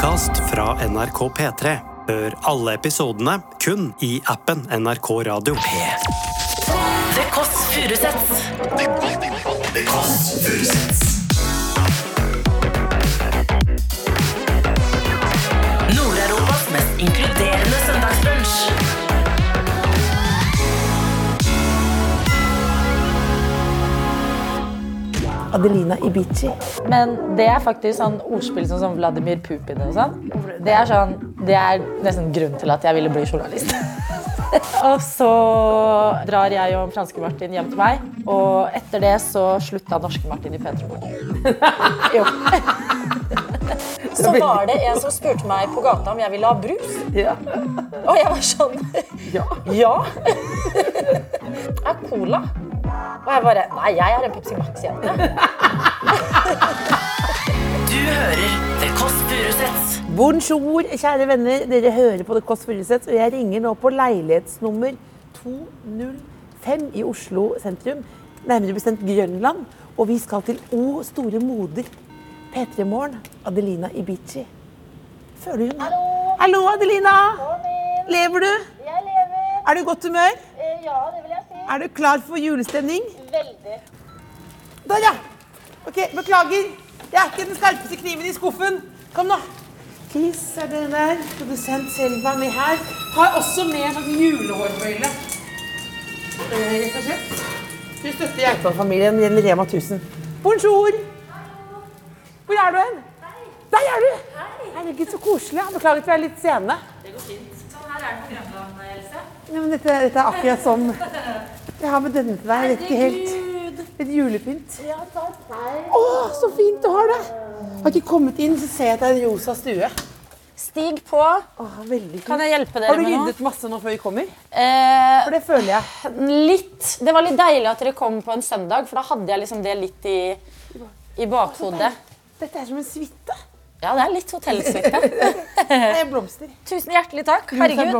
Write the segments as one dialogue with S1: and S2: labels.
S1: podkast fra NRK P3. Hør alle episodene kun i appen NRK Radio.
S2: P3. Det Kåss Furuseths. Nord-Europas mest inkluderende søndagsbrunch.
S3: Adelina Ibici.
S4: Men det er faktisk sånn ordspill som sånn Vladimir Putin og sånn. Det er sånn, det er nesten grunnen til at jeg ville bli journalist. og så drar jeg og franske Martin hjem til meg, og etter det så slutta norske Martin i P3 Jo. Så var det en som spurte meg på gata om jeg ville ha brus.
S3: Ja.
S4: Og jeg var sånn
S3: Ja.
S4: Ja. Er cola? Og jeg bare Nei, jeg er en Pepsi Max-jente.
S2: Du hører The Kåss Furuseths.
S3: Bonjour, kjære venner. Dere hører på The Kåss Furuseths, og jeg ringer nå på leilighetsnummer 205 i Oslo sentrum. Nærmere bestemt Grønland. Og vi skal til O store moder. P3 Morgen. Adelina Ibici. Føler du Hallo. Hallo, Adelina. Lever du?
S4: Jeg lever.
S3: Er du i godt humør?
S4: Ja, det vil jeg si.
S3: Er du klar for julestemning?
S4: Veldig.
S3: Der, ja. Ok, Beklager. Jeg er ikke den skarpeste kniven i skuffen. Kom nå. Kis er det der. Produsent Selva med her. Har også med en sånn julehårbøyle. Eh, Rett og slett. Du støtter Geitdal-familien gjennom Rema 1000. Bonjour. Hvor er du hen? Der er du. Herregud, så koselig. Beklager at vi er litt sene.
S4: Det går fint. Sånn her er det på Grønland, Else.
S3: Ja, men dette, dette er akkurat sånn Jeg har med denne til deg. Jeg vet ikke helt Litt julepynt. Å, så fint du har det! Har ikke kommet inn, så ser jeg at det er en rosa stue.
S4: Stig på.
S3: Åh.
S4: Kan jeg hjelpe dere med noe?
S3: Har du ryddet masse nå før vi kommer?
S4: Eh,
S3: For det føler jeg.
S4: litt. Det var litt deilig at dere kom på en søndag, for da hadde jeg liksom det litt i, i bakhodet.
S3: Dette er som en suite.
S4: Ja, det er litt hotellsuite.
S3: Det er blomster.
S4: Tusen hjertelig takk. Herregud.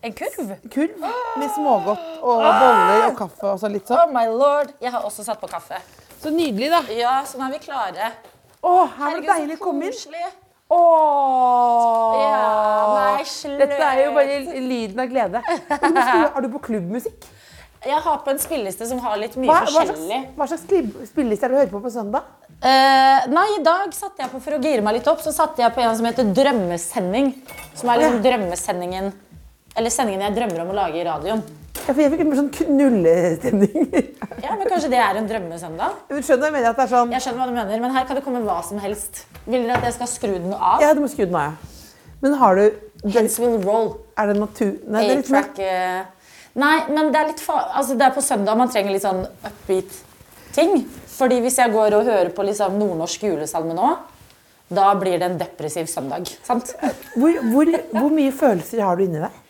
S4: En kurv.
S3: Kurv med smågodt og boller og kaffe og sånn litt sånn.
S4: Oh my lord. Jeg har også satt på kaffe.
S3: Så nydelig, da.
S4: Ja, så nå er vi klare.
S3: Å, her var det deilig å komme inn. Åh!
S4: Ja, nei, slutt.
S3: Dette er jo bare lyden av glede. Har du på klubbmusikk?
S4: Jeg har på en spilleliste som har litt mye
S3: Hva,
S4: forskjellig.
S3: hva slags slags spilleliste er det du hører på på søndag?
S4: Uh, nei, i dag satte jeg på for å gire meg litt opp, så satte jeg på en som heter Drømmesending. Som er liksom drømmesendingen Eller sendingen jeg drømmer om å lage i radioen.
S3: Ja, for jeg fikk en mer sånn knullestemning.
S4: Ja, men Kanskje det er en drømmesøndag?
S3: Du skjønner jeg mener at det er sånn
S4: Jeg skjønner hva du mener, men her kan det komme hva som helst. Vil dere at jeg skal skru den av?
S3: Ja, du må skru den av, ja. Men har du
S4: Heads will roll.
S3: Er det natur... Nei, det er litt mer
S4: A-track uh... Nei, men det er litt fa altså, Det er på søndag man trenger litt sånn upbeat ting. Fordi hvis jeg går og hører på liksom nordnorsk julesalme nå, da blir det en depressiv søndag. Sant?
S3: hvor, hvor, hvor mye følelser har du inni deg?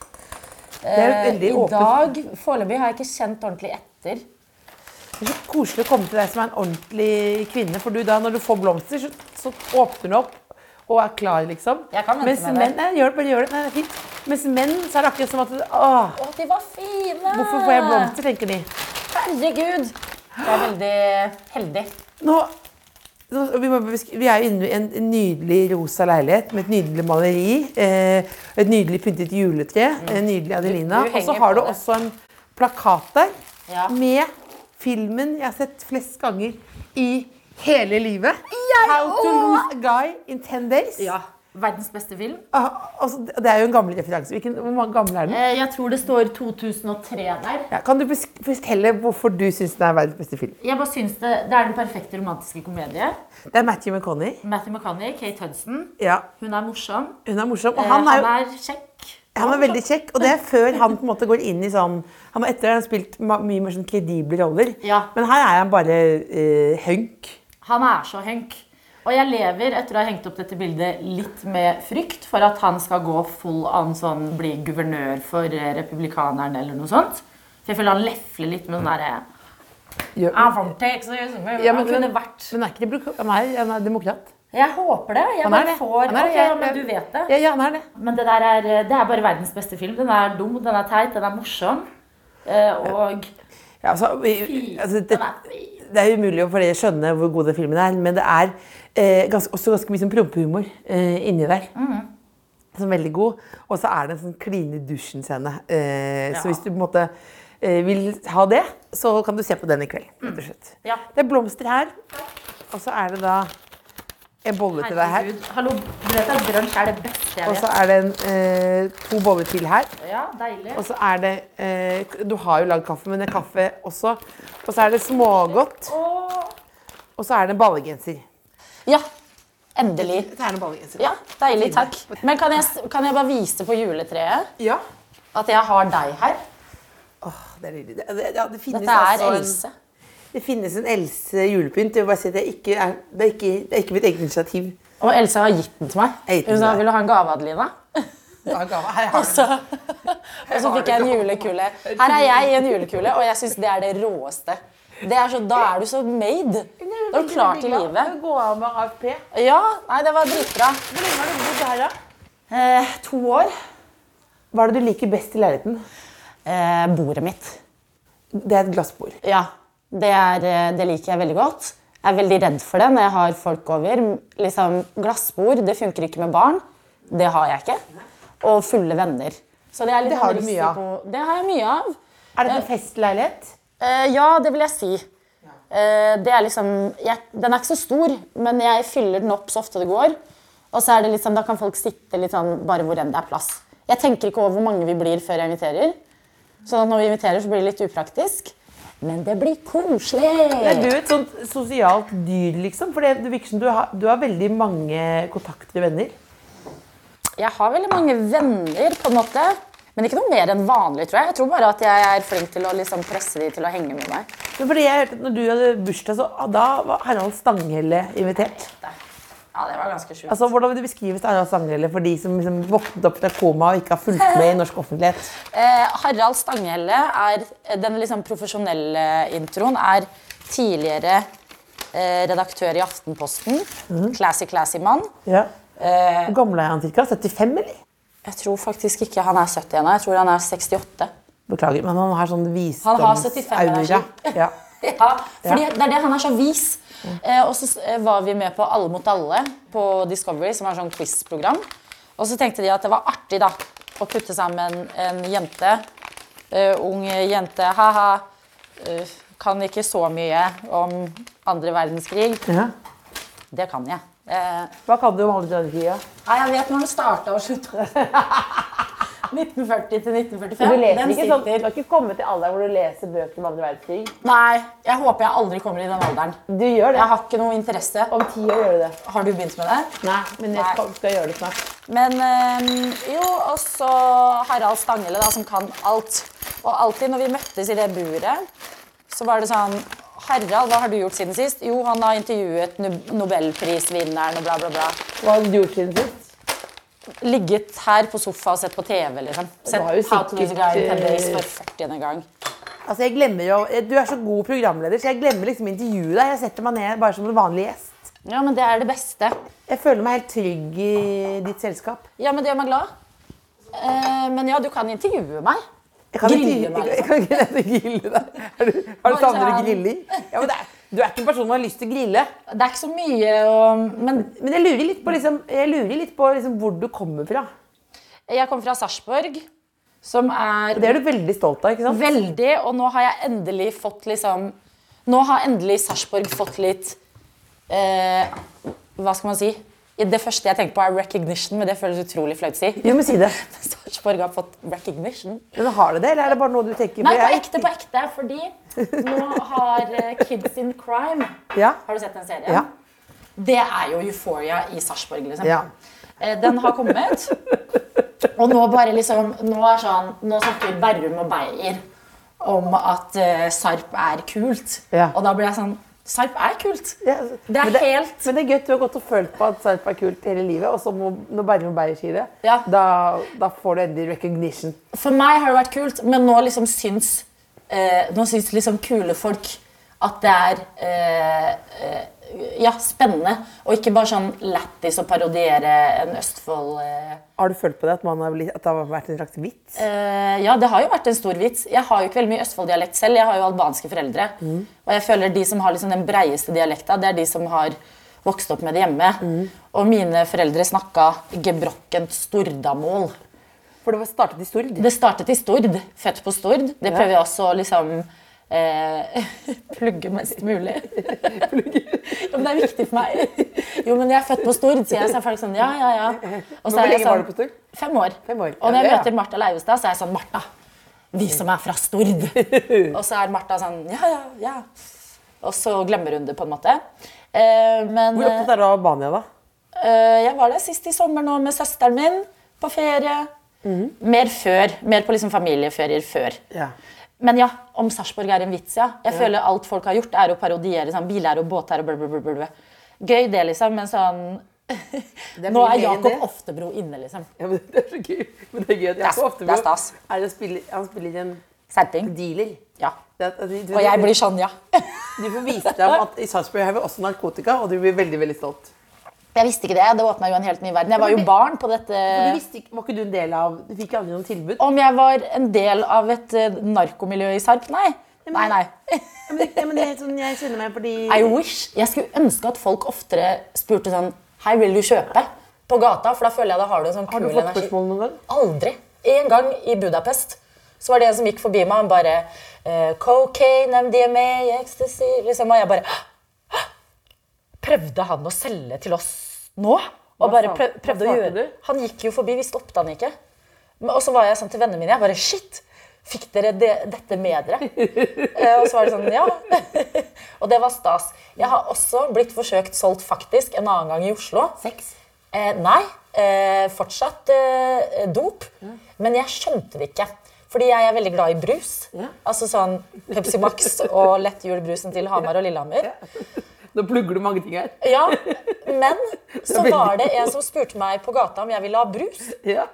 S3: Det er
S4: Eh, I dag foreløpig har jeg ikke kjent ordentlig etter.
S3: Det er så koselig å komme til deg som er en ordentlig kvinne. For du da, når du får blomster, så, så åpner du opp og er klar, liksom.
S4: Jeg kan vente
S3: Mens
S4: med det.
S3: nei, gjør det, bare gjør det. Nei, det er fint. Mens menn, så er det akkurat som at Åh,
S4: Å, de var fine!
S3: hvorfor får jeg blomster, tenker de.
S4: Herregud! Det er veldig heldig.
S3: Nå vi, er inne i en nydelig rosa leilighet med et nydelig maleri. Eh, et nydelig pyntet juletre. En nydelig Adelina. Og så har du også en plakat der med filmen jeg har sett flest ganger i hele livet. How to lose a guy in ten days.
S4: Verdens beste film.
S3: Ah, altså, det er jo en gammel referanse. Hvor mange gammel er den?
S4: Eh, Jeg tror det står 2003 der.
S3: Ja, kan du fortelle hvorfor du syns den er verdens beste film?
S4: Jeg bare synes det, det er den perfekte romantiske komedie.
S3: Det er Matthew McConney.
S4: Matthew McConney, Kate Hudson.
S3: Ja,
S4: Hun er morsom.
S3: hun er morsom. Og
S4: Eh,
S3: han er jo
S4: han er kjekk.
S3: Han er veldig kjekk, og det er før han på en måte går inn i sånn Han har etter han spilt mye mer sånn kredible roller,
S4: Ja.
S3: men her er han bare uh, hunk.
S4: Han er så hunk. Og jeg lever etter å ha hengt opp dette bildet litt med frykt for at han skal gå full an sånn bli guvernør for eh, republikanerne eller noe sånt. For jeg føler han lefler litt med den derre
S3: Gjør-
S4: I'm from Texas.
S3: Ja,
S4: han kunne vært
S3: men er ikke han, er, demokrat.
S4: Jeg håper det. Jeg bare får
S3: det.
S4: Okay, men du vet det.
S3: Ja, ja, han er det.
S4: Men det der er, det er bare verdens beste film. Den er dum, den er teit, den er morsom. Eh, og
S3: Ja, altså, altså, det. Det er umulig å for dere skjønne hvor god den filmen er, men det er eh, ganske, også ganske mye sånn prompehumor eh, inni der. Som er veldig god. Og så er det en sånn kline i dusjen-scene. Eh, Så hvis du på en måte eh, vil ha det, så kan du se på den i kveld. rett og slett.
S4: Ja.
S3: Det er blomster her, og så er det da en bolle til deg her.
S4: Hallo, du vet at brunsj er det beste jeg
S3: Og så er det en, eh, to boller til her.
S4: Ja, deilig.
S3: Og så er det eh, Du har jo lagd kaffe, men det er kaffe også. Og så er det smågodt. Og så er det en ballegenser.
S4: Ja, endelig.
S3: Det er en ballegenser.
S4: Ja, deilig, takk. Men kan jeg, kan jeg bare vise på juletreet
S3: Ja.
S4: at jeg har deg her?
S3: Åh, det er nydelig. Det, det, ja, det finnes
S4: Dette er
S3: altså en-
S4: Else.
S3: Det finnes en Else julepynt. Jeg vil bare si at det ikke er, det er ikke, det er ikke mitt eget initiativ.
S4: Og Else har gitt den til meg. Hun sa vil du ha en gave, Adelina?
S3: Her har
S4: Og så, og så fikk jeg en julekule. Her er jeg i en julekule, og jeg syns det er det råeste. Det er så, da er du så made. Da er du klar til livet.
S3: Gå av med AFP.
S4: Ja, nei, det var dritbra.
S3: Hvor lenge har du bodd her, da?
S4: Eh, to år.
S3: Hva er det du liker best i leiligheten?
S4: Eh, bordet mitt.
S3: Det er et glassbord.
S4: Ja, det, er, eh, det liker jeg veldig godt. Jeg er veldig redd for det når jeg har folk over. Liksom, glassbord det funker ikke med barn. Det har jeg ikke. Og fulle venner. Så det, er
S3: Det har du mye av.
S4: Det har jeg mye av.
S3: Er det en festleilighet?
S4: Eh, ja, det vil jeg si. Eh, det er liksom, jeg, den er ikke så stor, men jeg fyller den opp så ofte det går. Og så er det liksom, Da kan folk sitte litt sånn bare hvor enn det er plass. Jeg tenker ikke over hvor mange vi blir før jeg inviterer. Så når vi inviterer, så blir det litt upraktisk. Men det blir koselig.
S3: Er du et sånt sosialt dyr, liksom? For det virker som du har, du har veldig mange kontakter venner.
S4: Jeg har veldig mange venner, på en måte. Men ikke noe mer enn vanlig, tror jeg. Jeg tror bare at jeg er flink til å liksom presse de til å henge med meg.
S3: Men fordi jeg hørte at når du hadde bursdag, så ah, da var Harald Stanghelle invitert.
S4: Ja, det var ganske sjukt.
S3: Altså, Hvordan vil du beskrive Harald Stanghelle for de som liksom våknet opp fra koma og ikke har fulgt med i norsk offentlighet?
S4: Eh, Harald Stanghelle er Den liksom profesjonelle introen er tidligere eh, redaktør i Aftenposten. Classy, classy mann.
S3: Ja. Hvor gammel er han cirka? 75, eller?
S4: Jeg tror faktisk ikke han er 70 ennå. Jeg tror han er 68.
S3: Beklager, men han har sånn
S4: Han har 75
S3: visdomsaura.
S4: energi.
S3: Ja.
S4: Ja, fordi det er det han er så vis. Eh, og så eh, var vi med på Alle mot alle på Discovery, som er sånn quiz-program. Og så tenkte de at det var artig da, å putte sammen en jente, uh, ung jente, ha-ha, uh, kan ikke så mye om andre verdenskrig.
S3: Ja.
S4: Det kan jeg. Uh,
S3: Hva kan du om andre verdenskrig? Ja?
S4: Nei, jeg vet når det starta og slutta. 1940 til 1945.
S3: Du leser ikke sånn, du har ikke kommet til alderen hvor du leser bøker om andre verdenskrig.
S4: Nei, jeg håper jeg aldri kommer i den alderen.
S3: Du gjør det.
S4: Jeg har ikke noe interesse.
S3: Om ti år gjør du det.
S4: Har du begynt med det?
S3: Nei, men jeg skal, skal gjøre det snart.
S4: Men øhm, jo, og så Harald Stangele, da, som kan alt. Og alltid når vi møttes i det buret, så var det sånn Harald, hva har du gjort siden sist? Jo, han har intervjuet no- nobelprisvinneren og bla, bla, bla.
S3: Hva har du gjort siden sist?
S4: Ligget her på sofa og sett på TV, liksom. Sett How to Lose a Guy in 10 Days
S3: eh,
S4: for 40. gang.
S3: Altså, jeg glemmer jo, Du er så god programleder, så jeg glemmer liksom intervjuet deg. Jeg setter meg ned bare som en vanlig gjest.
S4: Ja, men det er det beste.
S3: Jeg føler meg helt trygg i ditt selskap.
S4: Ja, men det gjør meg glad. Eh, men ja, du kan intervjue meg.
S3: Jeg kan
S4: Grille meg,
S3: liksom. jeg kan ikke grille deg. Har du, har du savner du
S4: sånn-
S3: grilling? Ja, men det er, du er ikke en person som har lyst til å grille.
S4: Det er ikke så mye å Men
S3: Men jeg lurer litt på, liksom, jeg lurer litt på liksom, hvor du kommer fra.
S4: jeg kommer fra Sarpsborg, som er
S3: Det er du veldig stolt av, ikke sant?
S4: Veldig, og nå har jeg endelig fått liksom Nå har endelig Sarpsborg fått litt eh, Hva skal man si? Det første jeg tenker på, er recognition, men det føles utrolig flaut å si.
S3: Jo, men si det.
S4: Sarpsborg har fått recognition.
S3: Men har du det, eller er det bare noe du tenker?
S4: Nei, på ekte, på ekte. Fordi nå har eh, Kids in Crime
S3: Ja.
S4: Har du sett den serien?
S3: Ja.
S4: Det er jo Euphoria i Sarpsborg, liksom.
S3: Ja.
S4: Eh, Den har kommet. Og nå bare liksom Nå er sånn Nå snakker Berrum og Beyer om at uh, Sarp er kult.
S3: Ja.
S4: Og da blir jeg sånn Sarp er kult.
S3: Ja,
S4: Det er
S3: men
S4: helt-
S3: Men det er gøy at du har gått og følt på at Sarp er kult hele livet, og så må, når Berrum Beyer sier det,
S4: Ja.
S3: da, da får du endelig recognition.
S4: For meg har det vært kult, men nå liksom syns eh, Nå syns liksom kule folk at det er eh, eh, ja, spennende. Og ikke bare sånn lættis å parodiere en Østfold eh,
S3: Har du følt på det at, man har blitt, at det har vært en slags vits?
S4: Eh, ja, det har jo vært en stor vits. Jeg har jo ikke veldig mye Østfold-dialekt selv. Jeg har jo albanske foreldre. Og jeg føler de som har liksom den breieste dialekta, det er de som har vokst opp med det hjemme. Og mine foreldre snakka gebrokkent stordamål.
S3: For det var startet i Stord.
S4: Det startet i Stord. Født på Stord. Det prøver jeg også å liksom eh, plugge mest mulig. jo, men det er viktig for meg. Jo, men jeg er født på Stord, sier jeg. Så er folk sånn, ja, ja, ja. Og så
S3: Hvor lenge var
S4: sånn,
S3: du på Stord?
S4: Fem år.
S3: Fem år.
S4: Og når jeg møter Martha Leivestad, så er jeg sånn Martha, vi som er fra Stord. og så er Martha sånn ja, ja, ja. Og så glemmer hun det på en måte. Eh, men
S3: Hvor opptatt er du av Albania, da?
S4: eh, jeg var der sist i sommer nå med søsteren min på ferie.
S3: Mhm.
S4: Mer før. Mer på liksom familieferier før.
S3: Ja.
S4: Men ja, om Sarpsborg er en vits, ja. Jeg føler alt folk har gjort, er å parodiere sånn biler og båter og blablabla. Gøy det, liksom, men sånn
S3: er
S4: Nå er Jakob. Oftebro inne, liksom.
S3: Ja, men Det er så gøy. Men det er gøy at Jakob Oftebro
S4: det er stas.
S3: er å spille, han spiller en
S4: Serping.
S3: dealer.
S4: Ja.
S3: Det er du-
S4: Og jeg blir sånn, ja.
S3: Du får vise dem at i Sarpsborg har vi også narkotika, og du blir veldig veldig stolt.
S4: Jeg visste ikke det. Det åpna jo en helt ny verden. Jeg var jo barn på dette
S3: du visste ikke, Var ikke du en del av Du fikk aldri noen tilbud?
S4: Om jeg var en del av et eh, narkomiljø i Sarp? Nei. Nei, nei.
S3: Men, men er sånn, jeg kjenner meg fordi
S4: I wish. Jeg skulle ønske at folk oftere spurte sånn Hei, vil du kjøpe? På gata, for da føler jeg da har du en sånn
S3: Har
S4: kul
S3: du fått
S4: energi.
S3: spørsmål noen gang?
S4: Aldri. En gang i Budapest så var det en som gikk forbi meg, han bare eh, Cocaine, MDMA, ecstasy liksom, Og jeg bare «Hå! Prøvde han å selge til oss nå? Og bare prøv, prøvde å gjøre? Han gikk jo forbi, vi stoppet han ikke. Og så var jeg sånn til vennene mine, jeg bare Shit! Fikk dere det, dette med dere? Eh, og så var det sånn, ja. og det var stas. Jeg har også blitt forsøkt solgt faktisk en annen gang i Oslo.
S3: Sex?
S4: Eh, nei, eh, fortsatt eh, dop. Men jeg skjønte det ikke. Fordi jeg er veldig glad i brus.
S3: Ja.
S4: Altså sånn Pepsi Max og lettjulebrusen til Hamar og Lillehammer.
S3: Nå plugger du mange ting her.
S4: Ja, Men så var det en som spurte meg på gata om jeg ville ha brus.
S3: Ja.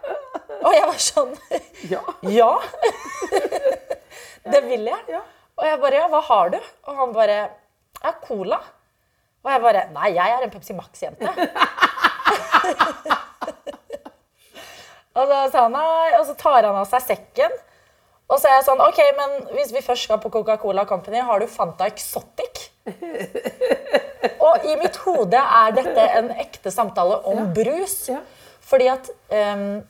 S4: Og jeg var sånn
S3: ja.
S4: Ja! Det vil jeg.
S3: Ja.
S4: Og jeg bare Ja, hva har du? Og han bare Ja, cola. Og jeg bare Nei, jeg er en Pepsi Max-jente. og så sa han nei, og så tar han av seg sekken. Og så er jeg sånn OK, men hvis vi først skal på Coca-Cola Company, har du Fanta Exotic? og i mitt hode er dette en ekte samtale om brus.
S3: Ja.
S4: Fordi at um,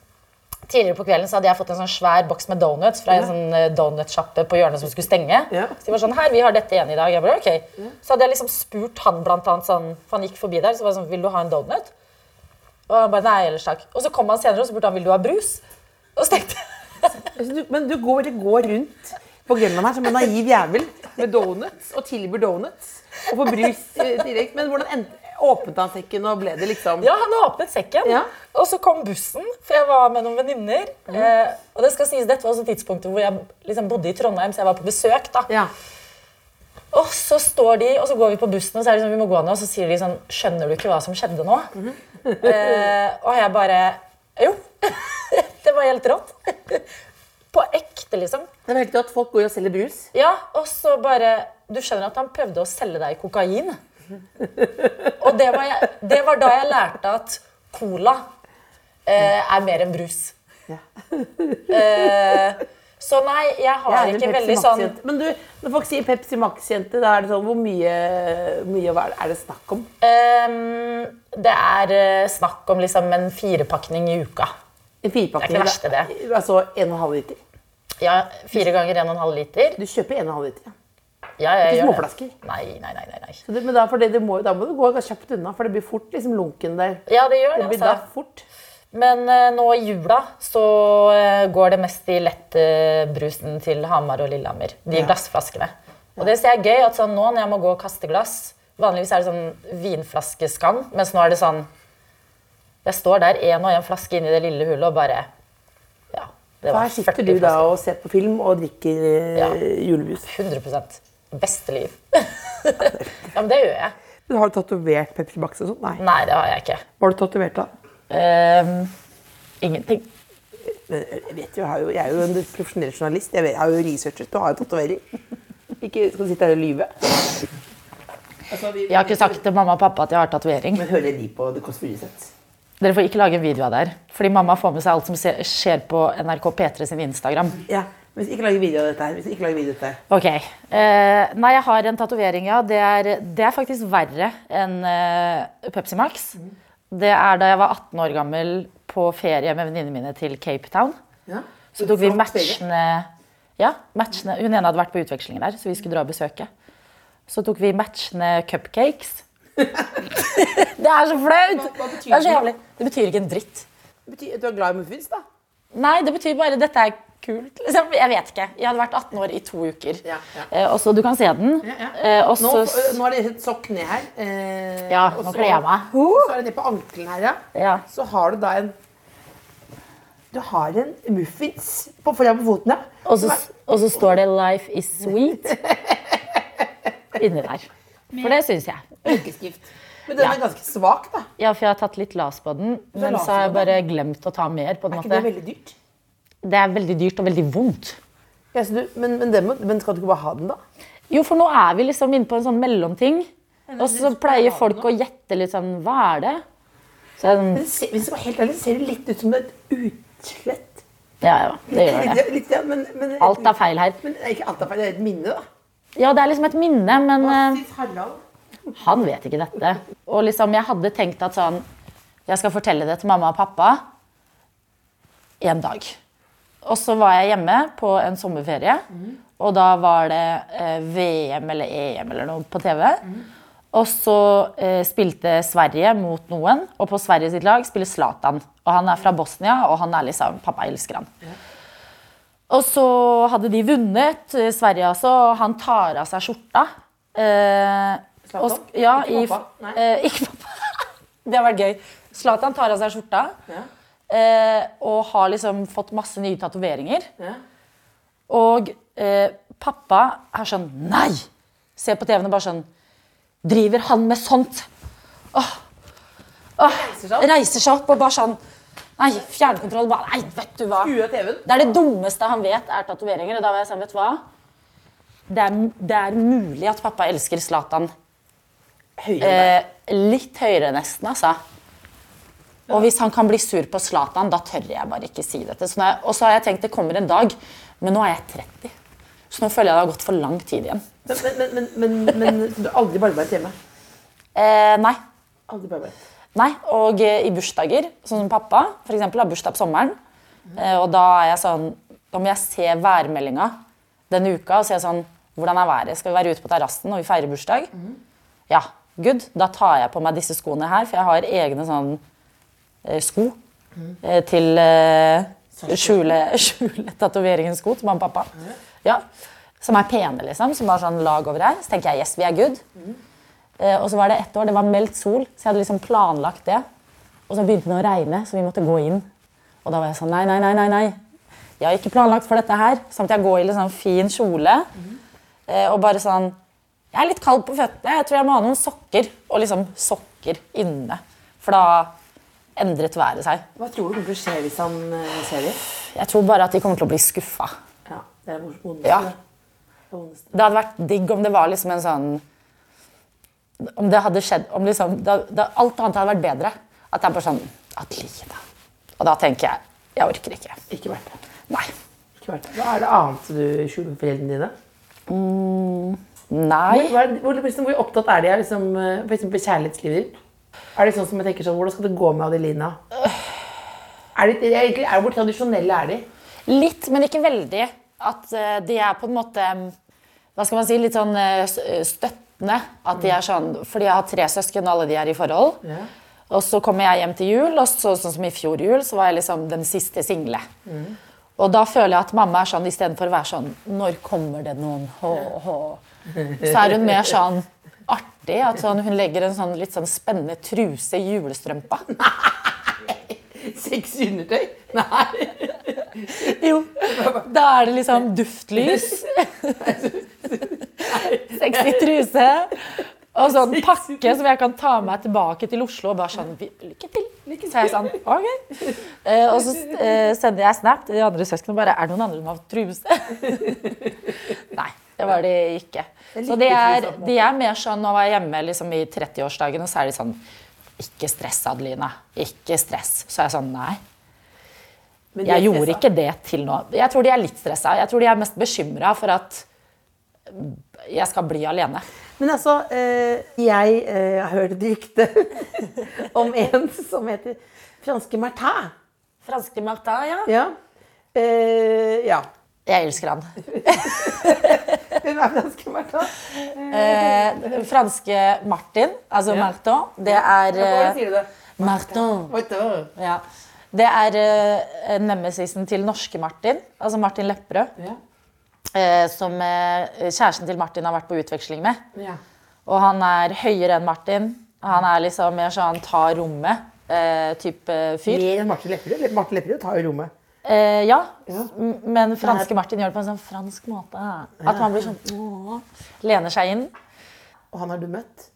S4: Tidligere på kvelden så hadde jeg fått en sånn svær boks med donuts fra en sånn eh, donutsjappe på hjørnet som skulle stenge.
S3: Ja.
S4: Så de var sånn, her, vi har dette igjen i dag. Jeg bare, ok. Så hadde jeg liksom spurt han blant annet sånn, for han gikk forbi der, så var jeg sånn, vil du ha en donut? Og han bare, nei, ellers takk. Og så kom han senere og spurte han, vil du ha brus? Og så tenkte jeg,
S3: Altså, du, men du går, går rundt på Grønland her som en naiv jævel med donuts og tilbyr donuts og får brus direkte. Men hvordan endte, åpnet han sekken og ble det liksom
S4: ja, han åpnet sekken,
S3: Ja.
S4: og så kom bussen, for jeg var med noen venninner. Eh, og det skal sies, dette var også tidspunktet hvor jeg liksom bodde i Trondheim, så jeg var på besøk da.
S3: Ja.
S4: Og så står de, og så går vi på bussen, og så er det sånn, vi må gå ned, og så sier de sånn Skjønner du ikke hva som skjedde nå? eh, og jeg bare Jo. det var helt rått. på ekte, liksom.
S3: Det var helt at folk går og selger brus.
S4: Ja, og så bare Du skjønner at han prøvde å selge deg kokain? Og det var, jeg, det var da jeg lærte at cola eh, er mer enn brus.
S3: Ja.
S4: Eh, så nei, jeg har
S3: jeg
S4: ikke veldig sånn
S3: Men du, når folk sier Pepsi Max-jente, da er det sånn Hvor mye, mye er det- snakk om?
S4: Um, det er eh, snakk om liksom en firepakning i uka.
S3: En firepakning?
S4: Det er ikke verste, det.
S3: Altså en og en halv liter?
S4: Ja, Fire ganger 1,5 liter.
S3: Du kjøper en og en halv liter.
S4: Ja, jeg
S3: Ikke
S4: gjør det.
S3: småflasker?
S4: Nei, nei, nei. nei, nei.
S3: Det, men da, det, det må, da må du gå kjapt unna, for det blir fort liksom lunken der.
S4: Ja, det gjør
S3: Det
S4: det.
S3: blir da
S4: altså.
S3: fort.
S4: Men eh, nå i jula så eh, går det mest i lettbrusen til Hamar og Lillehammer. De
S3: Ja.
S4: glassflaskene. Og det ser jeg gøy at sånn nå når jeg må gå og kaste glass Vanligvis er det sånn vinflaskeskam, mens nå er det sånn Jeg står der én og én flaske inni det lille hullet og bare Ja. Det var
S3: her sitter
S4: 40
S3: du da
S4: flasker.
S3: og ser på film og drikker eh,
S4: Ja.
S3: julebrus.
S4: 100 Beste liv. ja, men det gjør jeg.
S3: Men har du tatovert Pepsi Max og sånn? Nei.
S4: Nei, det har jeg ikke.
S3: Hva har du tatovert da?
S4: Ehm, ingenting.
S3: Men Jeg vet jo, jeg, har jo, jeg er jo en profesjonell journalist. Jeg, vet, jeg har jo researchet og har jo tatovering. Ikke skal du sitte her og lyve. Altså, vi,
S4: Jeg har ikke sagt til mamma og pappa at jeg har tatovering.
S3: Men hører de på The Kåss Furuseth?
S4: Dere får ikke lage en video av det her. Fordi mamma får med seg alt som skjer på NRK P3 sin Instagram.
S3: Ja. Hvis ikke lager video av dette her. Hvis ikke lager video av dette her.
S4: Ok. Eh, nei, jeg har en tatovering, ja. Det er, det er faktisk verre enn eh, Pepsi Max. Det er da jeg var 18 år gammel på ferie med venninnene mine til Cape Town.
S3: Ja.
S4: Så tok vi matchene Ja, matchene. Hun ene hadde vært på utveksling der, så vi skulle dra og besøke. Så tok vi matchende cupcakes. det er så flaut!
S3: hva betyr
S4: Det er så
S3: det?
S4: Det betyr ikke en dritt.
S3: Det betyr du er glad i muffins, da?
S4: Nei, det betyr bare dette er kult. Liksom. Jeg vet ikke. Jeg hadde vært 18 år i to uker.
S3: Ja, ja.
S4: Eh, og så Du kan se den.
S3: Ja.
S4: Eh,
S3: Nå,
S4: så
S3: nå er det et sokk ned her. Eh,
S4: Ja, nå
S3: så-
S4: kler jeg meg.
S3: Og så er det ned på ankelen her, ja.
S4: Ja.
S3: Så har du da en Du har en muffins på foran på foten, ja.
S4: Og så, og så står det 'Life is sweet' inni der. For det syns jeg.
S3: Melkeskrift. Men den er ganske svak, da.
S4: Ja, for jeg har tatt litt las på den, men så har jeg bare glemt å ta mer. på en måte.
S3: Er ikke det veldig dyrt?
S4: Det er veldig dyrt og veldig vondt.
S3: Ja, så du, men, men, må, men skal du ikke bare ha den, da?
S4: Jo, for nå er vi liksom inne på en sånn mellomting. Og så pleier folk å gjette litt sånn Hva er det? Så
S3: Men det ser, hvis jeg helt ærlig, ser det litt ut som et utslett.
S4: ja, ja, det gjør det.
S3: Litt, litt, ja, men, men,
S4: Alt er feil her.
S3: Men ikke alt er feil, det er et minne, da.
S4: Ja, det er liksom et minne, men
S3: Hva, Harald.
S4: han vet ikke dette. Og liksom, jeg hadde tenkt at sånn Jeg skal fortelle det til mamma og pappa en dag. Og så var jeg hjemme på en sommerferie, og da var det eh, VM eller EM eller noe på TV. Og så eh, spilte Sverige mot noen, og på Sverige sitt lag spiller Zlatan. Og han er fra Bosnia, og han er liksom Pappa elsker han. Og så hadde de vunnet, eh, Sverige altså, og han tar av seg skjorta. Eh,
S3: Zlatan?
S4: ja,
S3: Ikke
S4: i,
S3: pappa? Nei.
S4: eh, ikke pappa. det har vært gøy. Zlatan tar av seg skjorta
S3: Ja.
S4: Eh, og har liksom fått masse nye tatoveringer.
S3: Ja.
S4: Og eh, pappa er sånn Nei! Ser på TV-en og bare sånn Driver han med sånt? Åh. Åh.
S3: Reiser seg opp.
S4: Og bare sånn Nei, fjernkontroll. Bare, nei, vet du hva? Det er det dummeste han vet, er tatoveringer. Og da var jeg sånn, vet du hva? Det er, det er mulig at pappa elsker Zlatan
S3: Høyere
S4: eh, litt høyere, nesten, altså. Og hvis han kan bli sur på Zlatan, da tør jeg bare ikke si dette. Så er- Og så har jeg tenkt det kommer en dag, men nå er jeg 30. Så nå føler jeg det har gått for lang tid igjen.
S3: Men, men, men, men, du har aldri barbeidet hjemme?
S4: Eh, nei.
S3: Aldri barbeidet.
S4: Nei, og eh, i bursdager, sånn som pappa for eksempel, har bursdag på sommeren, eh, og da er jeg sånn, da må jeg se værmeldinga denne uka og se sånn, hvordan er været? Skal vi være ute på terrassen og vi feirer bursdag? Ja, good. Da tar jeg på meg disse skoene her, for jeg har egne sånn sko eh, til eh, skjule, skjule tatoveringens sko til mamma og pappa. Ja, som er pene, liksom, som bare sånn lag over her. Så tenker jeg, yes, vi er good. Eh, og så var det ett år, det var meldt sol, så jeg hadde liksom planlagt det. Og så begynte det å regne, så vi måtte gå inn. Og da var jeg sånn, nei, nei, nei, nei, nei. Jeg har ikke planlagt for dette her. Samt jeg går i litt sånn fin kjole. Eh, og bare sånn, jeg er litt kald på føttene, jeg tror jeg må ha noen sokker. Og liksom sokker inne. For da endret været seg.
S3: Hva tror du kommer til å skje hvis han eh, ser det?
S4: Jeg tror bare at de kommer til å bli skuffa.
S3: Ja, det er vondeste.
S4: Ja.
S3: det. Det
S4: hadde vært digg om det var liksom en sånn Om det hadde skjedd om liksom, det, det, Alt annet hadde vært bedre. At det er bare sånn Adeline. Og da tenker jeg jeg orker ikke.
S3: Ikke verdt det.
S4: Nei.
S3: Ikke verdt det. Hva er det annet du skjuler for foreldrene dine?
S4: Nei.
S3: Hvor, hvor, liksom, hvor opptatt er de av liksom, eh, for kjærlighetslivet ditt? Er det sånn som jeg tenker sånn, Hvordan skal det gå med Adelina? Er de, er, egentlig- er, hvor tradisjonelle er de?
S4: Litt, men ikke veldig. At eh, de er på en måte Hva skal man si? Litt sånn eh, eh, støttende. At de er sånn, fordi jeg har tre søsken, og alle de er i forhold.
S3: Ja.
S4: Og så kommer jeg hjem til jul, og så, sånn som i fjor jul, så var jeg liksom den siste single. Og da føler jeg at mamma er sånn, istedenfor å være sånn Når kommer det noen? Hå, hå. Så er hun mer sånn artig. At sånn, hun legger en sånn litt sånn spennende truse i julestrømpa.
S3: Sexy undertøy? Nei.
S4: Jo. Da er det liksom duftlys. Sexy truse. Og sånn pakke som jeg kan ta meg tilbake til Oslo og bare sånn "Vi- Lykke til. Så jeg sånn, ok. Eh, og så eh, sender jeg snap til de andre søsknene og bare Er det noen andre som har truse? Nei. Det var de ikke. Så de er, de er mer sånn Nå var jeg hjemme liksom i 30-årsdagen, og så er de sånn Ikke stress, Adelina. Ikke stress. Så er jeg sånn Nei. Jeg gjorde ikke det til nå. Jeg tror de er litt stressa. Jeg tror de er mest bekymra for at jeg skal bli alene.
S3: Men altså, eh, jeg eh, har hørt et rykte om en som heter franske Martin.
S4: Franske Martin, ja.
S3: Ja. Eh, ja.
S4: Jeg elsker han.
S3: Hvem er franske Martin?
S4: Eh, franske Martin, altså
S3: Ja.
S4: Martin, det er
S3: ja,
S4: eh,
S3: sier du det?
S4: Martin.
S3: Oi, det
S4: Ja. Det er eh, nemesisen til norske Martin, altså Martin Lepperød.
S3: Ja.
S4: Eh, som eh, kjæresten til Martin har vært på utveksling med.
S3: Ja.
S4: Og han er høyere enn Martin. Han er liksom mer sånn tar rommet eh, fyr.
S3: Mer enn Martin Lepperød? Martin Lepperød tar jo rommet.
S4: Eh, ja,
S3: Ja.
S4: men franske Martin gjør det på en sånn fransk måte. At man blir sånn åh, Lener seg inn.
S3: Og han har du møtt?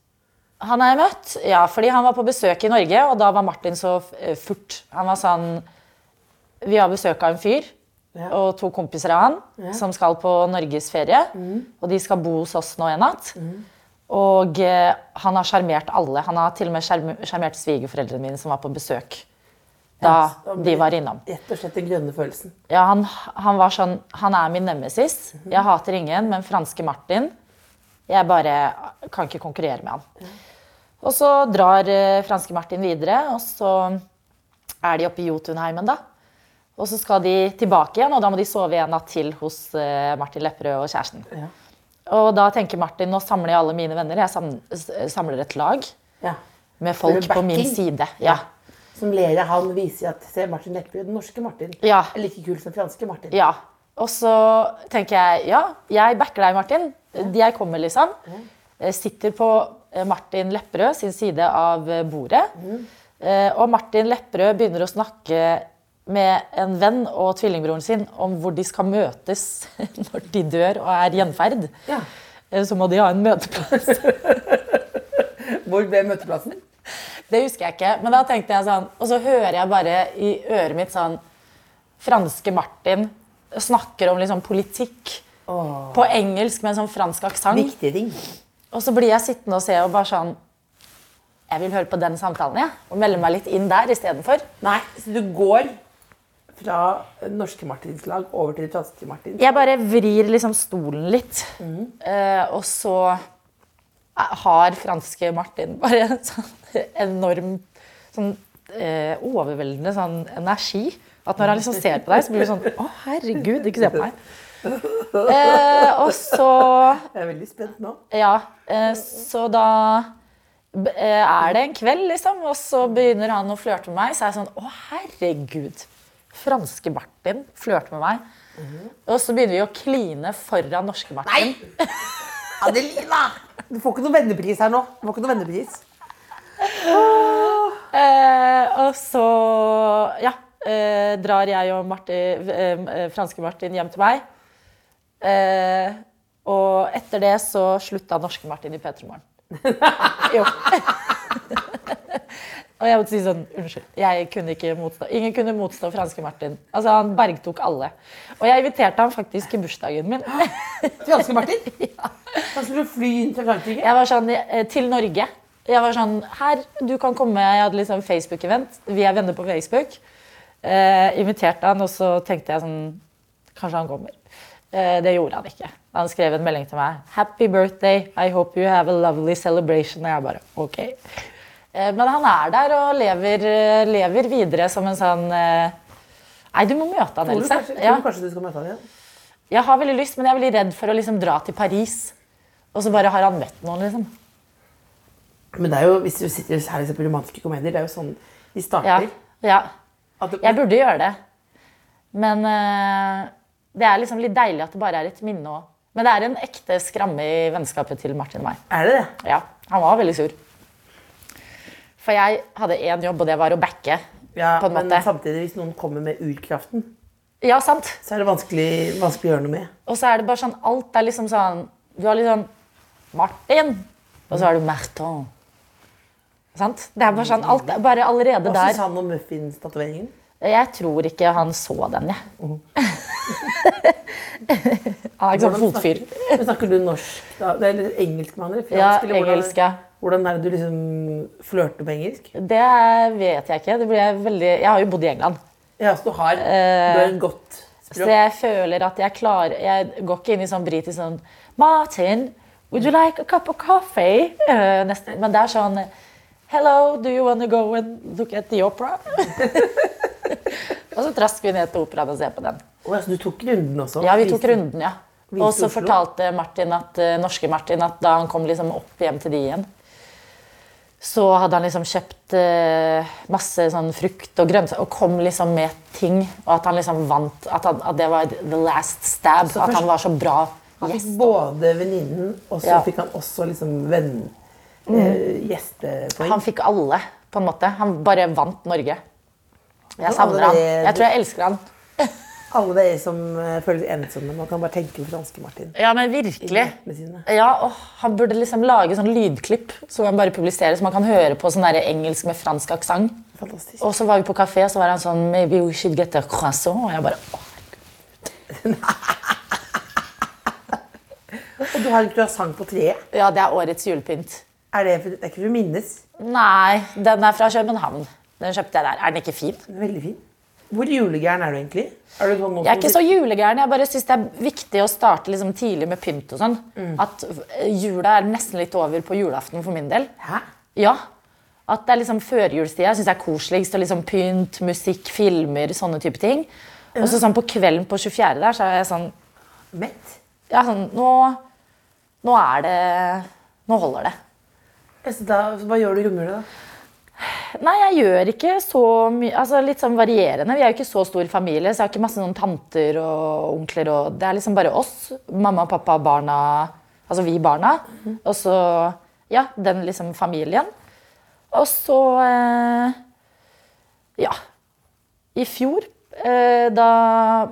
S4: Han har jeg møtt, ja, fordi han var på besøk i Norge, og da var Martin så eh, furt. Han var sånn Vi har besøk av en fyr
S3: Ja.
S4: og to kompiser av han som skal på norgesferie. Og de skal bo hos oss nå en natt. Og eh, han har sjarmert alle. Han har til og med sjarm- sjarmert svigerforeldrene mine som var på besøk da de var innom.
S3: Rett og slett den grønne følelsen.
S4: Ja, han, han var sånn Han er min nemesis. Jeg hater ingen, men franske Martin Jeg bare kan ikke konkurrere med han. Og så drar eh, franske Martin videre, og så er de oppe i Jotunheimen, da. Og så skal de tilbake igjen, og da må de sove en natt til hos eh, Martin Lepperød og kjæresten. Og da tenker Martin nå samler jeg alle mine venner. Jeg samler et lag
S3: Ja.
S4: med folk på min side. Ja.
S3: Som ler av han viser at se Martin Lepperød, den norske Martin,
S4: Ja.
S3: er like kul som den franske Martin.
S4: Ja. Og så tenker jeg ja, jeg backer deg, Martin. Jeg kommer, liksom. Mm. Sitter på eh, Martin Lepperød sin side av eh, bordet. Mm. Og Martin Lepperød begynner å snakke med en venn og tvillingbroren sin om hvor de skal møtes når de dør og er gjenferd.
S3: Ja.
S4: Så må de ha en møteplass.
S3: Hvor ble møteplassen?
S4: Det husker jeg ikke. Men da tenkte jeg sånn Og så hører jeg bare i øret mitt sånn Franske Martin snakker om liksom politikk på engelsk med en sånn fransk aksent. Og så blir jeg sittende og se og bare sånn Jeg vil høre på den samtalen, jeg. Og melde meg litt inn der istedenfor.
S3: Nei, så du går fra norske Martins lag over til franske martin?
S4: Jeg bare vrir liksom stolen litt. Eh, og så har franske Martin bare en sånn enorm sånn eh, overveldende sånn energi. At når han liksom ser på deg, så blir du sånn Å, herregud, ikke se på meg. Eh, og så
S3: Jeg er veldig spent nå.
S4: Ja, eh, så da eh, er det en kveld, liksom, og så begynner han å flørte med meg. Så er jeg sånn Å, herregud. Franske Martin flørter med meg. Og så begynner vi å kline foran norske Martin. Nei!
S3: Adelina! Du får ikke noen vennepris her nå. Du får ikke noen vennepris.
S4: Eh, og så ja, eh, drar jeg og Martin, eh, eh, franske Martin hjem til meg. Eh, og etter det så slutta norske Martin i P3 Morgen. jo. Og jeg måtte si sånn Unnskyld. Jeg kunne ikke motstå. Ingen kunne motstå franske Martin. Altså, Han bergtok alle. Og jeg inviterte ham faktisk i bursdagen min.
S3: Franske Martin? Han skulle fly inn til Frankrike.
S4: Jeg var sånn eh, til Norge. Jeg var sånn Her, du kan komme. Jeg hadde liksom Facebook-event. Vi er venner på Facebook. Eh, inviterte han, og så tenkte jeg sånn Kanskje han kommer. Eh, det gjorde han ikke. Han skrev en melding til meg. 'Happy birthday. I hope you have a lovely celebration.' Og jeg bare OK. Eh, men han er der og lever, eh, lever videre som en sånn eh, Nei, du må møte han, Else.
S3: tror
S4: Ja.
S3: du kanskje du skal møte han igjen?
S4: Jeg har veldig lyst, men jeg er veldig redd for å liksom dra til Paris. Og så bare har han møtt noen, liksom.
S3: Men det er jo, hvis du sitter her på romantiske komedier, det er jo sånn de starter.
S4: ja.
S3: Det,
S4: Jeg burde gjøre det. Men uh, det er liksom litt deilig at det bare er et minne òg. Men det er en ekte skramme i vennskapet til Martin og meg.
S3: Er det det?
S4: Ja, Han var veldig sur. For jeg hadde én jobb, og det var å backe.
S3: Ja, men
S4: måte.
S3: samtidig, hvis noen kommer med urkraften,
S4: Ja, sant.
S3: så er det vanskelig, vanskelig å gjøre noe med.
S4: Og så er det bare sånn Alt er liksom sånn Du har liksom Martin, og så har du Martin. Sant? Det er bare sånn Alt er bare allerede der.
S3: Hva syns han om muffins-tatoveringen?
S4: Jeg tror ikke han så den, jeg. Han er ikke sånn fotfyr.
S3: Snakker, snakker du norsk da? Er litt engelsk med han, eller?
S4: Ja, engelsk, ja.
S3: Hvordan er det du liksom flørter med engelsk?
S4: Det vet jeg ikke. Det blir jeg, veldig, jeg har jo bodd i England.
S3: Ja, så du har, du har et godt
S4: Så jeg føler at jeg klarer Jeg går ikke inn i sånn britisk sånn Martin, would you like a cup of coffee? Uh, nesten. Men det er sånn Hello, do you want to go and look at the opera? og så trasker vi ned til operaen og ser på den.
S3: Oh, ja, så du tok runden også?
S4: Ja, vi tok runden, ja. Og så fortalte Martin at, eh, norske Martin at da han kom liksom opp hjem til de igjen, så hadde han liksom kjøpt eh, masse sånn frukt og grønnsaker og kom liksom med ting. Og at han liksom vant. At, han, at det var the last stab.
S3: Så
S4: at
S3: først-
S4: han var så bra
S3: Han fikk
S4: gjest.
S3: både venninnen, og så
S4: Ja.
S3: fikk han også liksom venn... Eh, gjestepoeng.
S4: Han fikk alle, på en måte. Han bare vant Norge. Jeg savner han. Jeg tror jeg elsker han.
S3: Alle dere som føles ensomme, man kan bare tenke på franske Martin.
S4: Ja, men virkelig. Ja, Han burde liksom lage sånn lydklipp som han bare publiserer, så man kan høre på sånn der engelsk med fransk aksent. Og så var vi på kafé, så var han sånn Maybe we should get a croissant. Og jeg bare åh,
S3: Og du har en croissant på treet.
S4: Ja, det er årets julepynt.
S3: Er det, det er ikke for å minnes?
S4: Nei, den er fra København. Den kjøpte jeg der. Er den ikke fin?
S3: Den er veldig fin. Hvor julegæren er du egentlig? Er du sånn
S4: Jeg er ikke så julegæren. Jeg bare syns det er viktig å starte liksom tidlig med pynt og sånn. At eh, jula er nesten litt over på julaften for min del.
S3: Hæ?
S4: Ja. At det er liksom førjulstida. Jeg syns det er koseligst. Og liksom pynt, musikk, filmer, sånne type ting. Og så sånn på kvelden på 24. der, så er jeg sånn
S3: Mett?
S4: Ja, sånn Nå, nå er det Nå holder det.
S3: Så da, hva gjør du i romjula, da?
S4: Nei, jeg gjør ikke så mye altså Litt sånn varierende. Vi er jo ikke så stor familie, så jeg har ikke masse noen tanter og onkler. Og det er liksom bare oss. Mamma, pappa, barna. Altså vi barna. Og så ja, den liksom familien. Og så eh, Ja. I fjor, eh, da,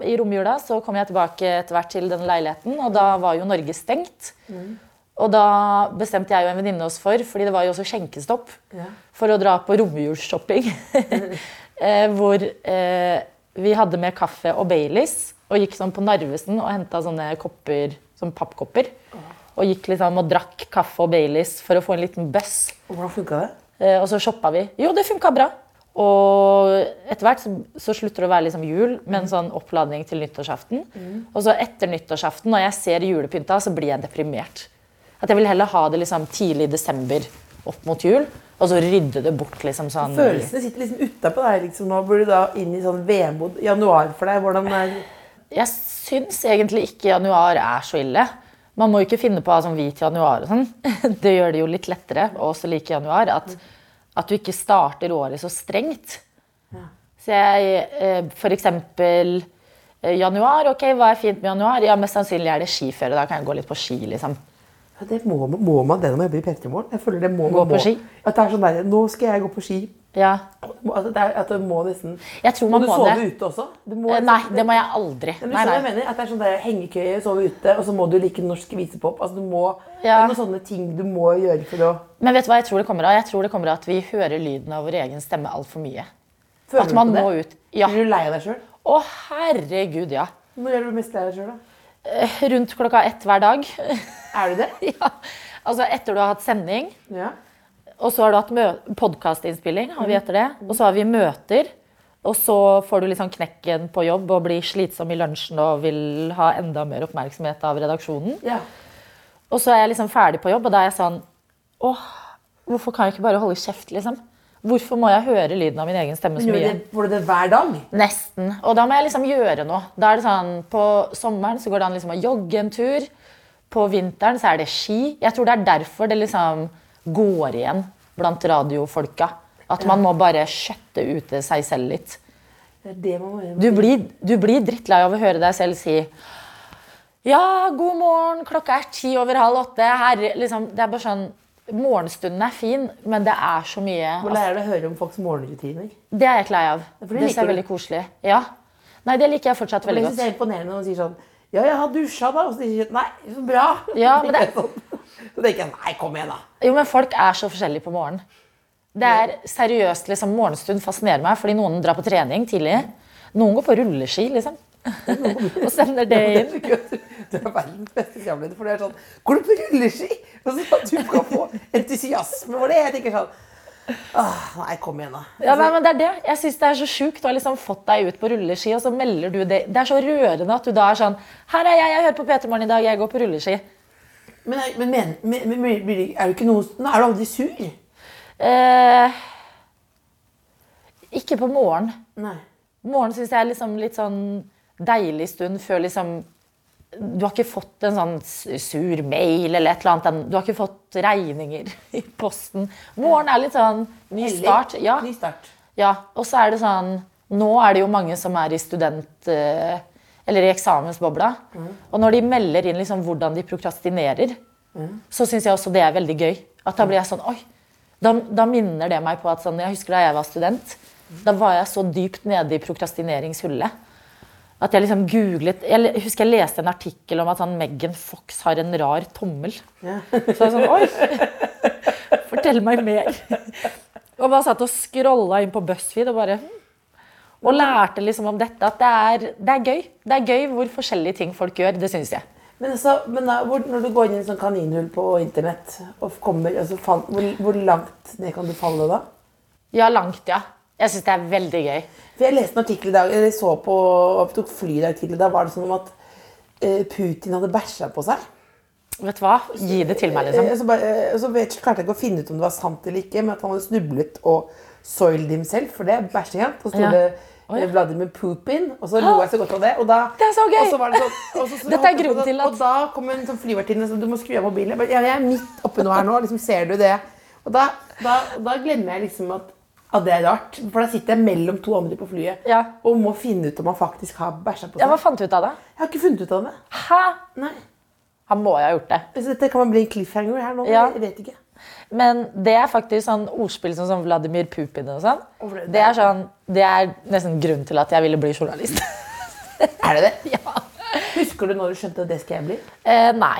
S4: i romjula, så kom jeg tilbake etter hvert til den leiligheten, og da var jo Norge stengt. Og da bestemte jeg og en venninne oss for, fordi det var jo også skjenkestopp,
S3: Ja.
S4: for å dra på romjulsshopping. eh, hvor eh, vi hadde med kaffe og Baileys og gikk sånn på Narvesen og henta sånne kopper, sånn pappkopper. Og gikk liksom og drakk kaffe og Baileys for å få en liten buzz.
S3: Og Hvordan funka det?
S4: Eh, og så shoppa vi. Jo, det funka bra. Og etter hvert så, så slutter det å være liksom jul, med en sånn oppladning til nyttårsaften. Og så etter nyttårsaften, når jeg ser julepynta, så blir jeg deprimert. At jeg vil heller ha det liksom tidlig i desember opp mot jul, og så rydde det bort liksom sånn
S3: Følelsene sitter liksom utapå deg. Liksom. Nå burde du da inn i sånn vemod. Januar for deg. Hvordan er
S4: Jeg syns egentlig ikke januar er så ille. Man må jo ikke finne på å ha sånn hvit januar og sånn. Det gjør det jo litt lettere og også like januar. At, at du ikke starter året så strengt. Så jeg eh, for eksempel eh, januar, ok, hva er fint med januar? Ja, mest sannsynlig er det skiføre. Da kan jeg gå litt på ski, liksom.
S3: Ja, det må, må man det når man jobber i P3 Morgen? Jeg føler det må
S4: Gå
S3: man
S4: på
S3: må.
S4: ski?
S3: At det er sånn der, Nå skal jeg gå på ski.
S4: Ja.
S3: At det er, at det må nesten
S4: Jeg tror
S3: Må
S4: man
S3: du
S4: må
S3: sove
S4: det.
S3: ute også? Du må,
S4: Eh, Nei, det må jeg aldri.
S3: Men du
S4: Nei,
S3: skjønner hva jeg mener? At det er sånn der hengekøye, sove ute, og så må du like norsk visepop. Altså, du må, Det
S4: Ja.
S3: er noen sånne ting du må gjøre for å
S4: Men vet du hva jeg tror det kommer av? Jeg tror det kommer av at vi hører lyden av vår egen stemme altfor mye.
S3: Føler
S4: At
S3: du
S4: man
S3: på det?
S4: må ut. Ja.
S3: Blir du lei av deg sjøl?
S4: Å, herregud, ja.
S3: Når er du mest lei av deg sjøl, da?
S4: Eh, Rundt klokka ett hver dag.
S3: Er du det?
S4: ja. Altså etter du har hatt sending,
S3: Ja.
S4: og så har du hatt podkastinnspilling, har vi etter det. Og så har vi møter. Og så får du sånn knekken på jobb og blir slitsom i lunsjen og vil ha enda mer oppmerksomhet av redaksjonen.
S3: ja.
S4: Og så er jeg liksom ferdig på jobb, og da er jeg sånn Åh, hvorfor kan jeg ikke bare holde kjeft, liksom? Hvorfor må jeg høre lyden av min egen stemme så mye?
S3: det, får du det hver dag?
S4: Nesten. Og da må jeg liksom gjøre noe. Da er det sånn, På sommeren så går det an liksom å jogge en tur. På vinteren så er det ski. Jeg tror det er derfor det liksom går igjen blant radiofolka. At man må bare skjøtte ute seg selv litt. Du blir, du blir drittlei av å høre deg selv si Ja, god morgen, klokka er ti over halv åtte. Her, liksom, det er bare sånn Morgenstunden er fin, men det er så mye
S3: Hvor lei er det å høre om folks morgenrutiner?
S4: Det er jeg ikke lei av.
S3: det
S4: Det jeg er veldig koselig. Ja. Nei, det liker jeg fortsatt veldig godt.
S3: det synes er imponerende når man sier sånn Ja, jeg har dusja, da. Og så sier de nei, så bra.
S4: Ja, men det-
S3: sånn. Så tenker jeg nei, kom igjen, da.
S4: Jo, men folk er så forskjellige på morgenen. Det er seriøst, liksom, Morgenstund fascinerer meg, fordi noen drar på trening tidlig. Noen går på rulleski, liksom. og sender det inn.
S3: Du er verdens beste programleder, for det er sånn Går du på rulleski? Og så du kan få entusiasme for det. Jeg tenker sånn Åh, nei, kom igjen, da.
S4: Ja, nei, men det er det. Jeg synes det er så sjukt. Du har liksom fått deg ut på rulleski, og så melder du det. Det er så rørende at du da er sånn Her er jeg, jeg hører på P3 Morgen i dag, jeg går på rulleski.
S3: Men, men, men, men, er du ikke noe Nå er du aldri sur.
S4: Eh, ikke på morgen.
S3: Nei.
S4: Morgen syns jeg er liksom litt sånn deilig stund før liksom Du har ikke fått en sånn sur mail eller et eller annet. Du har ikke fått regninger i posten. Morgen er litt sånn ny start. Ja.
S3: Ny start.
S4: Ja, og så er det sånn Nå er det jo mange som er i student... eh, Eller i eksamensbobla. Og når de melder inn liksom hvordan de prokrastinerer, så syns jeg også det er veldig gøy. At da blir jeg sånn Oi! Da, da minner det meg på at sånn, Jeg husker da jeg var student. Da var jeg så dypt nede i prokrastineringshullet. At jeg liksom googlet Jeg husker jeg leste en artikkel om at sånn Megan Fox har en rar tommel. Så jeg sånn Oi! Fortell meg mer. Og bare satt og scrolla inn på BuzzFeed og bare hm. Og lærte liksom om dette. At det er, det er gøy. Det er gøy hvor forskjellige ting folk gjør. Det syns jeg.
S3: Men, altså, men da, hvor, når du går inn i en sånn kaninhull på internett, og kommer, altså, fall, hvor, hvor langt ned kan du falle da?
S4: Ja, langt, ja. Jeg syns det er veldig gøy.
S3: For Jeg leste en artikkel i dag, eller så på, tok fly i dag tidlig, da var det sånn om at eh, Putin hadde bæsja på seg.
S4: Vet du hva? Gi det til meg,
S3: Eh,
S4: liksom.
S3: Så, bare, eh, så vet, klarte jeg ikke å finne ut om det var sant eller ikke, men at han hadde snublet og soiled himself, for det er bæsjing. Og så sto
S4: Ja.
S3: det
S4: Å, ja.
S3: eh, Vladimir Pupin, og så lo jeg så godt av det. Og da,
S4: Det er så gøy!
S3: Og så var det så, og så, så
S4: Dette er grunnen til at-
S3: Og da kom en sånn flyvertinne og sa du må skru av mobilen. Jeg, bare, ja, jeg er midt oppe nå her nå, liksom ser du det? Og da, da, da glemmer jeg liksom at, at det er rart, for da sitter jeg mellom to andre på flyet
S4: Ja.
S3: og må finne ut om han faktisk har bæsja på
S4: Ja,
S3: seg.
S4: Hva fant du ut av det?
S3: Jeg har ikke funnet ut av det.
S4: Hæ?
S3: Nei.
S4: Han må jo ha gjort det.
S3: Så dette kan man bli en cliffhanger her nå.
S4: Ja.
S3: Jeg vet ikke.
S4: Men det er faktisk sånn ordspill som sånn Vladimir Putin og sånn.
S3: Det?
S4: Det er sånn, det er nesten grunnen til at jeg ville bli journalist.
S3: Er det det?
S4: ja.
S3: Husker du når du skjønte at det skal jeg bli?
S4: Eh, nei.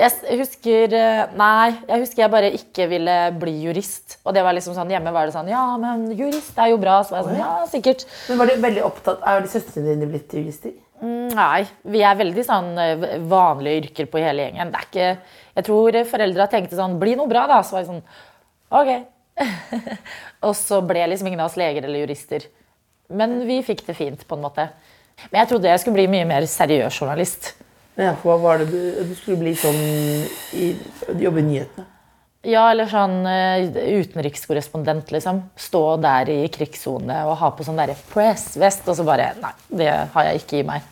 S4: Jeg husker eh, Nei, jeg husker jeg bare ikke ville bli jurist. Og det var liksom sånn, hjemme var det sånn Ja, men jurist er jo bra. Så var jeg sånn, ja, sikkert.
S3: Men Var du veldig opptatt Er de søstrene dine blitt jurister?
S4: Nei, vi er veldig sånn eh, vanlige yrker på hele gjengen. Det er ikke, jeg tror foreldra tenkte sånn Bli noe bra, da. Så var jeg sånn Ok. og så ble liksom ingen av oss leger eller jurister. Men vi fikk det fint, på en måte. Men jeg trodde jeg skulle bli mye mer seriøs journalist.
S3: Ja, for hva var det du, du skulle bli sånn i, Jobbe i nyhetene?
S4: Ja, eller sånn eh, utenrikskorrespondent, liksom. Stå der i krigssone og ha på sånn derre pressvest, og så bare Nei, det har jeg ikke i meg.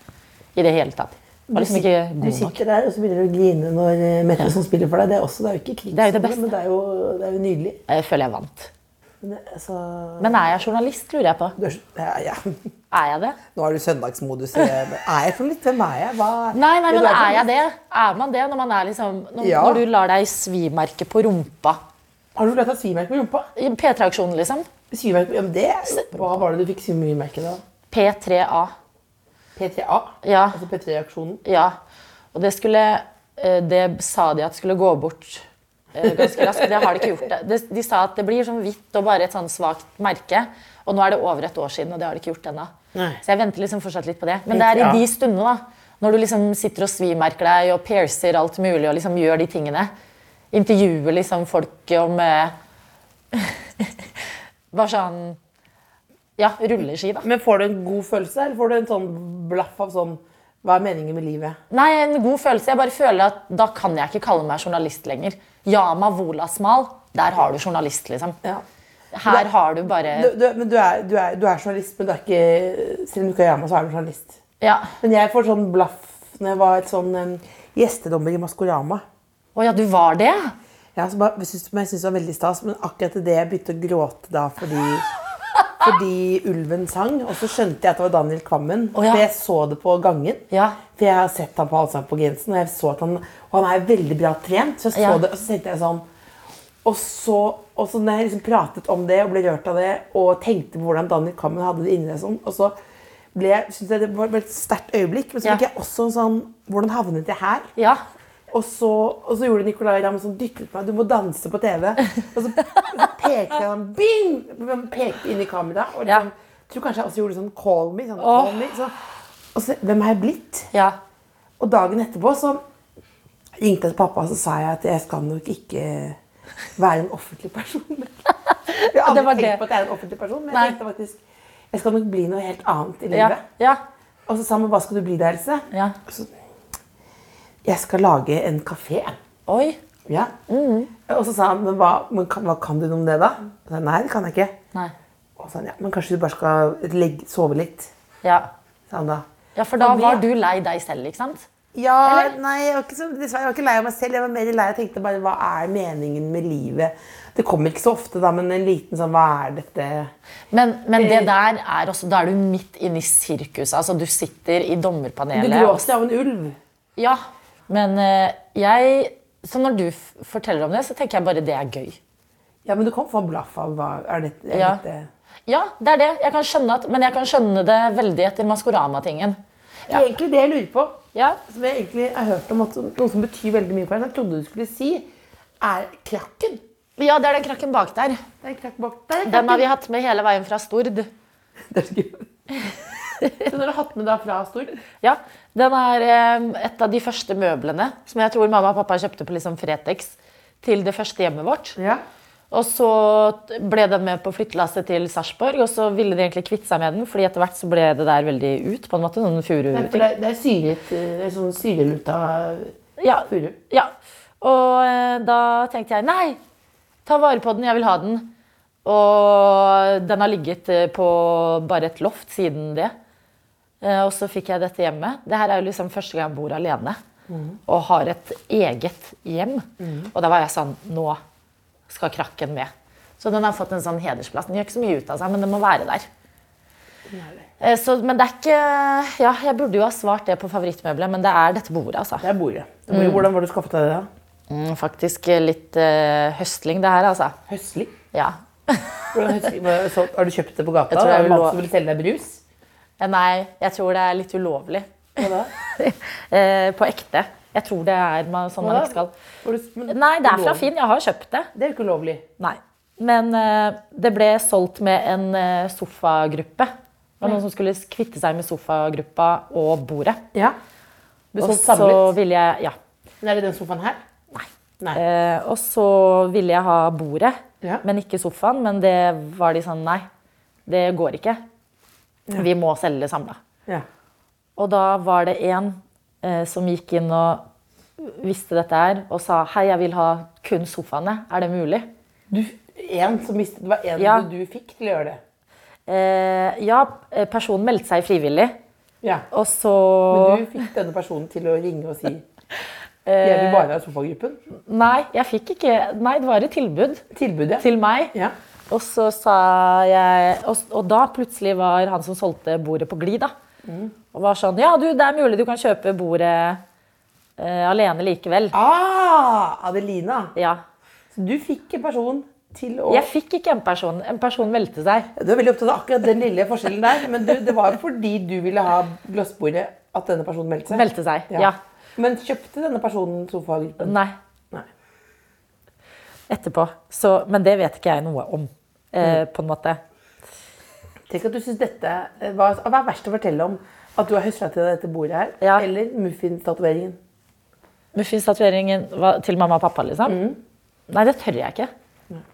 S4: I det hele tatt. Liksom
S3: Du sitter der og så begynner du å grine når eh, Metteson spiller for deg. Det er, også, det er jo ikke krigssone,
S4: Det er jo det
S3: men det er jo, det er jo nydelig.
S4: Jeg føler jeg vant.
S3: Men, altså,
S4: Men er jeg journalist, lurer jeg på.
S3: du er, ja, ja.
S4: Er jeg det?
S3: Nå er du søndagsmodus. Er jeg for litt? Hvem er jeg? Hva?
S4: Nei, nei, men er jeg det? Er man det når man er liksom Når,
S3: Ja.
S4: når du lar deg svimerke på rumpa?
S3: Har du latt deg svimerke på rumpa?
S4: I P3-aksjonen, liksom.
S3: Svimerke, ja, men det, hva var det du fikk svimerke da?
S4: P3A.
S3: P3A?
S4: Ja.
S3: Altså P3-aksjonen?
S4: Ja. Og det skulle eh, Det sa de at skulle gå bort eh, ganske raskt. Det har de ikke gjort. Det. De sa at det blir sånn hvitt og bare et sånn svakt merke. Og nå er det over et år siden, og det har de ikke gjort ennå.
S3: Nei.
S4: Så jeg venter liksom fortsatt litt på det. Men det er i de stundene, da. Når du liksom sitter og svimerker deg og piercer alt mulig og liksom gjør de tingene. Intervjuer liksom folk om eh, Bare sånn Ja, rulleski, da.
S3: Men får du en god følelse, eller får du en sånn blaff av sånn Hva er meningen med livet?
S4: Nei, en god følelse. Jeg bare føler at da kan jeg ikke kalle meg journalist lenger. Yama Wolasmal, der har du journalist, liksom.
S3: Ja.
S4: Her har du bare
S3: Du, du, men du er, du, er, du er journalist, men du er ikke Selv om du ikke er hjemme, så er du journalist.
S4: Ja.
S3: Men jeg får sånn blaff når jeg var et sånn um, gjestedommer i Maskorama.
S4: Å ja, du var det?
S3: Ja, så bare, jeg synes, men jeg synes det var veldig stas, men akkurat det jeg begynte å gråte da fordi, fordi ulven sang. Og så skjønte jeg at det var Daniel Kvammen,
S4: Oh, ja.
S3: for jeg så det på gangen.
S4: Ja.
S3: For jeg har sett ham på Allsang på grensen, og jeg så at han, og han er veldig bra trent. Så jeg så
S4: Ja.
S3: det, og så tenkte jeg sånn og så, og så når jeg liksom pratet om det og ble rørt av det, og tenkte på hvordan Daniel Kammen hadde det inni det sånn, og så ble jeg, synes jeg det var et sterkt øyeblikk. Men så
S4: Ja.
S3: jeg også en sånn Hvordan havnet jeg her?
S4: Ja.
S3: Og så, og så gjorde Nicolay Ramm sånn dyttet meg. Du må danse på TV. Og så, så pekte jeg sånn bing! Pekte inn i kamera. Og
S4: Ja.
S3: liksom, jeg tror kanskje jeg også gjorde sånn call me. Sånn, call me så, Og så, hvem har jeg blitt?
S4: Ja.
S3: Og dagen etterpå så ringte jeg til pappa og så sa jeg at jeg skal nok ikke være en offentlig person. Jeg har aldri tenkt
S4: det.
S3: på at jeg er en offentlig person, men
S4: Nei.
S3: jeg tenkte faktisk jeg skal nok bli noe helt annet i livet.
S4: Ja. Ja.
S3: Og så sa han hva skal du bli da, Else?
S4: ja.
S3: Så, jeg skal lage en kafé.
S4: Oi.
S3: Ja. Og så sa han men hva, men kan, hva kan du noe om det, da? Sa, Nei, det kan jeg ikke.
S4: Nei.
S3: Og sa han ja, men kanskje du bare skal legge, sove litt?
S4: Ja.
S3: sa han da.
S4: ja, for da var du lei deg selv, ikke sant?
S3: Ja,
S4: Eller?
S3: nei, jeg var, ikke så, dessverre, jeg var ikke lei av meg selv. Jeg var mer lei. Jeg tenkte bare, hva er meningen med livet? Det kommer ikke så ofte, da, men en liten sånn, hva er dette?
S4: Men, men det
S3: Eh.
S4: der er også Da er du midt inne i sirkuset. Altså, du sitter i dommerpanelet.
S3: Du gråter av en ulv.
S4: Ja, men eh, jeg Så når du forteller om det, så tenker jeg bare det er gøy.
S3: Ja, men du kan få blaff av hva er dette? Er
S4: Ja.
S3: dette?
S4: Ja, det er det. Jeg kan skjønne at, men jeg kan skjønne det veldig etter Maskorama-tingen.
S3: Egentlig det jeg lurer på,
S4: Ja.
S3: som jeg egentlig har hørt om at noe som betyr veldig mye for deg, som jeg trodde du skulle si, er krakken.
S4: ja, det er den krakken bak der.
S3: Det er krakk bak der. er
S4: Den har vi hatt med hele veien fra Stord.
S3: Det er så gøy. Så har du hatt med da fra Stord?
S4: Ja, Den er eh, et av de første møblene som jeg tror mamma og pappa kjøpte på liksom Fretex til det første hjemmet vårt.
S3: Ja.
S4: Og så ble den med på flyttelasset til Sarpsborg, og så ville de egentlig kvitte seg med den, fordi etter hvert så ble det der veldig ut, på en måte,
S3: Noen for
S4: furu-ting.
S3: det, er- er syret, eh, det er sånn syreluta
S4: Ja,
S3: furu.
S4: ja. Og eh, da tenkte jeg, nei, ta vare på den, jeg vil ha den. Og den har ligget eh, på bare et loft siden det. Eh, Og så fikk jeg dette hjemmet. Det her er jo liksom første gang jeg bor alene. Og har et eget hjem. Og da var jeg sånn, nå skal krakken med. Så den har fått en sånn hedersplass. Den gjør ikke så mye ut av seg, men den må være der. Eh, Så, men det er ikke Ja, jeg burde jo ha svart det på favorittmøbelet, men det er dette bordet, altså.
S3: Det er bordet. Det bordet. Hvordan var det du skaffet deg det? da?
S4: Mm, faktisk litt uh, høstling, det her, altså.
S3: Høstling?
S4: Ja.
S3: Så- Har du kjøpt det på gata?
S4: Jeg tror jeg
S3: Er det
S4: noen
S3: som vil selge deg brus?
S4: Eh, Nei, jeg tror det er litt ulovlig.
S3: Hva da?
S4: Eh, på ekte. Jeg tror det er sånn man ikke skal. Nei, det er fra Finn. Jeg har kjøpt det.
S3: Det er jo ikke ulovlig.
S4: Nei. Men eh, det ble solgt med en eh, sofagruppe. Det var noen som skulle kvitte seg med sofagruppa og bordet.
S3: Ja.
S4: Og så ville jeg Ja.
S3: Men er det den sofaen her?
S4: Nei.
S3: Nei.
S4: Eh, og så ville jeg ha bordet,
S3: Ja.
S4: men ikke sofaen. Men det var de sånn Nei, det går ikke. Vi må selge det samla.
S3: Ja.
S4: Og da var det en eh, som gikk inn og visste dette her, og sa hei, jeg vil ha kun sofaene. Er det mulig?
S3: Du, en som visste, det var en
S4: Ja.
S3: du fikk til å gjøre det.
S4: Eh, ja, eh, personen meldte seg frivillig.
S3: Ja.
S4: Og så
S3: Men du fikk denne personen til å ringe og si jeg vil bare ha sofagruppen.
S4: Nei, jeg fikk ikke Nei, det var et tilbud
S3: Tilbudet.
S4: til meg.
S3: Ja.
S4: Og så sa jeg Og, og da plutselig var han som solgte bordet på glid, da. Og var sånn Ja, du, det er mulig du kan kjøpe bordet eh, alene likevel.
S3: Ah, Adelina.
S4: Ja.
S3: Så du fikk en person til å
S4: Jeg fikk ikke en person. En person meldte seg.
S3: Du er veldig opptatt av akkurat den lille forskjellen der, men du, det var jo fordi du ville ha glassbordet at denne personen meldte seg.
S4: Meldte seg, ja.
S3: Men kjøpte denne personen sofagruppen?
S4: Nei.
S3: Nei.
S4: Etterpå. Så, men det vet ikke jeg noe om, eh, på en måte.
S3: Tenk at du synes dette var, hva, hva er verst å fortelle om? At du har høsla til deg dette bordet her?
S4: Ja.
S3: Eller muffinstatoveringen?
S4: Muffinstatueringen var til mamma og pappa, liksom? Nei, det tør jeg ikke.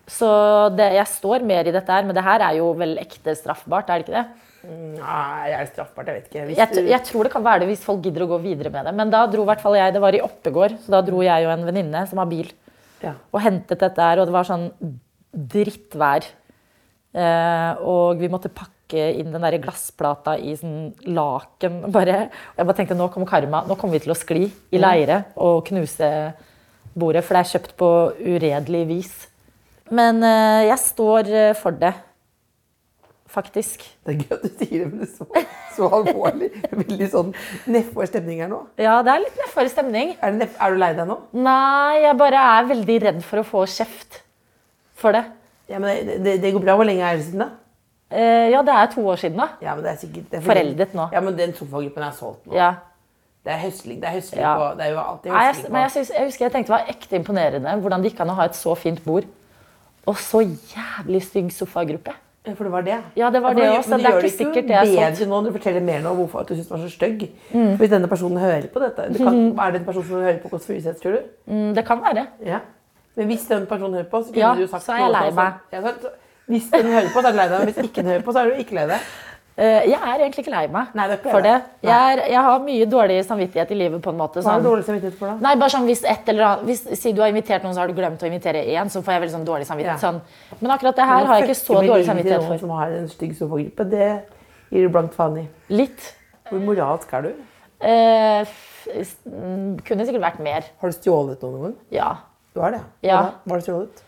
S4: Så det, jeg står mer i dette her, men det her er jo vel ekte straffbart, er det ikke det?
S3: Nei, jeg er straffbart? Jeg vet ikke. Hvis
S4: Jeg, jeg tror det kan være det hvis folk gidder å gå videre med det. Men da dro i hvert fall jeg, det var i Oppegård, så da dro jeg og en venninne som har bil,
S3: ja.
S4: og hentet dette her, og det var sånn drittvær. Eh, og vi måtte pakke inn den der glassplata i sånn laken. Bare. Og jeg bare tenkte nå kommer karma. Nå kommer vi til å skli i leire og knuse bordet, for det er kjøpt på uredelig vis. Men eh, jeg står eh, for det. Faktisk.
S3: Det er gøy at du sier det, men det er så, så alvorlig. Veldig sånn nedfor stemning her nå.
S4: Ja, det er litt nedfor stemning.
S3: Er, det neff- er du lei deg nå?
S4: Nei, jeg bare er veldig redd for å få kjeft for det.
S3: Ja, men det, det, det går bra. Hvor lenge er det siden, da?
S4: Eh, ja, det er to år siden, da.
S3: Ja, men det er sikkert det er
S4: Foreldet nå.
S3: Ja, men den sofagruppen er solgt nå.
S4: Ja.
S3: Det er høstling. Det er høstling
S4: Ja.
S3: på Det er jo alltid
S4: jeg,
S3: høstling
S4: men jeg, synes, jeg husker jeg tenkte det var ekte imponerende hvordan det gikk an å ha et så fint bord og så jævlig stygg sofagruppe.
S3: For det var det?
S4: Ja, det var det også,
S3: men
S4: det er
S3: gjør
S4: ikke sikkert det er
S3: bedre
S4: sant. Mm.
S3: nå når du forteller mer nå hvorfor at du syns den var så stygg. Mm. Hvis denne personen hører på dette det kan, Er det en person som hører på Kåss Furuseth, tror du?
S4: Mm, det kan være.
S3: Ja. Men hvis den personen hører på, så kunne
S4: Ja,
S3: du sagt
S4: så er jeg lei
S3: sånn-
S4: meg.
S3: Hvis den hører på, så er du lei deg. Hvis ikke den hører på, så er du ikke lei deg.
S4: Eh, jeg er egentlig ikke lei meg
S3: Nei, er ikke
S4: for det. Jeg, er, jeg har mye dårlig samvittighet i livet. på en måte.
S3: Hva
S4: Sånn.
S3: du dårlig samvittighet for da?
S4: Nei, bare sånn hvis et eller annet hvis, Si du har invitert noen, så har du glemt å invitere én, så får jeg veldig sånn dårlig samvittighet.
S3: Ja.
S4: Sånn. Men akkurat det her har jeg ikke så dårlig samvittighet for.
S3: noen som har en stygg sofagruppe, det gir du blankt faen i.
S4: Litt.
S3: Hvor moralsk er du?
S4: Eh, mm, kunne sikkert vært mer.
S3: Har du stjålet noe noen gang?
S4: Ja.
S3: Du har det?
S4: Ja.
S3: Hva har du stjålet?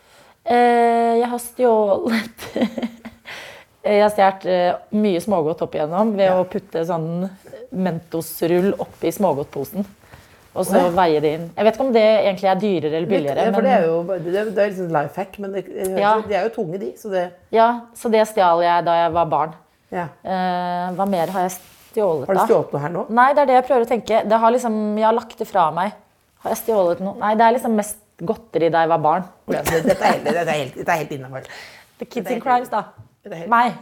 S4: Eh, jeg har stjålet Jeg har stjålet eh, mye smågodt opp igjennom ved å putte sånn Mentos-rull oppi smågodtposen. Og så veie det inn. Jeg vet ikke om det egentlig er dyrere eller billigere.
S3: Ja, for
S4: men,
S3: det er jo det er, det er liksom life hack, men det,
S4: Ja.
S3: de er jo tunge, de. Så det
S4: ja, så det stjal jeg da jeg var barn.
S3: ja.
S4: Eh, hva mer har jeg stjålet
S3: Har du stjålet noe her nå?
S4: Nei, det er det jeg prøver å tenke. Det har liksom, jeg har lagt det fra meg. Har jeg stjålet noe? Nei, det er liksom mest godteri da jeg var barn.
S3: Dette er helt, dette er helt, dette er helt innafor.
S4: The Kids in Crimes, da. Meg.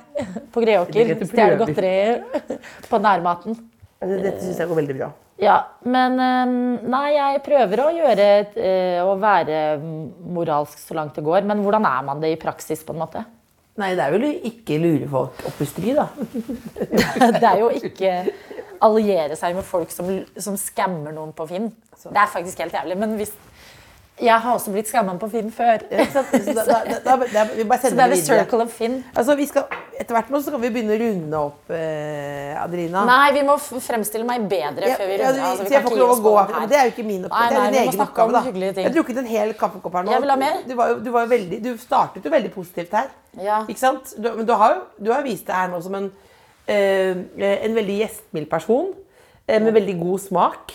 S4: På
S3: er
S4: Greåker. Stjele godteri på nærmaten.
S3: Dette syns jeg går veldig bra.
S4: Ja, men eh, Nei, jeg prøver å gjøre eh, Å være moralsk så langt det går. Men hvordan er man det i praksis, på en måte?
S3: Nei, det er vel å ikke lure folk opp i stry, da.
S4: Det er jo ikke alliere seg med folk som, som skammer noen på Finn. Det er faktisk helt jævlig. Men hvis Jeg har også blitt skamma på Finn før.
S3: Ja? Så da, da, da, da, da, vi bare
S4: Så det er the circle of Finn.
S3: Altså, vi skal, etter hvert nå så kan vi begynne å runde opp, eh, Adrina.
S4: Nei, vi må fremstille meg bedre
S3: Ja,
S4: før vi
S3: ja,
S4: runder. Altså, vi
S3: så jeg får
S4: ikke
S3: lov å gå
S4: her.
S3: Det er jo ikke min oppgave.
S4: Nei,
S3: Det er din egen oppgave. da. Jeg har drukket en hel kaffekopp her nå.
S4: Jeg vil ha mer.
S3: Du, var, du, var veldig, du startet jo veldig positivt her.
S4: Ja.
S3: Ikke sant? Du, men du har jo du har vist deg her nå som en, eh, en veldig gjestmild person. eh, med veldig god smak.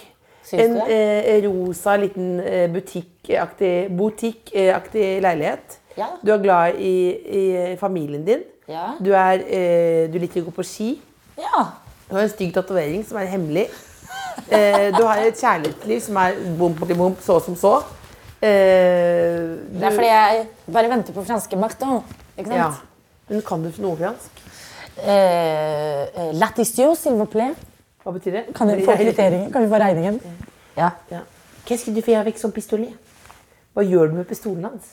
S3: En eh, rosa, liten eh, butikkaktig butikk leilighet.
S4: Ja.
S3: Du er glad i, i familien din.
S4: Ja.
S3: Du, er, eh, du liker å gå på ski.
S4: Ja.
S3: Du har en stygg tatovering som er hemmelig. Eh, du har et kjærlighetsliv som er bom, bom, bom, så som så. Eh,
S4: Det er fordi jeg bare venter på franske Martin. Ikke
S3: ja. Men kan du noe fransk?
S4: Eh, eh, Latissio, s'il vous plaît.
S3: Hva betyr det?
S4: Kan vi få kvitteringen? Kan vi få regningen? Ja.
S3: Ja. Qu'est-ce que tu fais avec son pistolet? Hva gjør du med pistolen hans?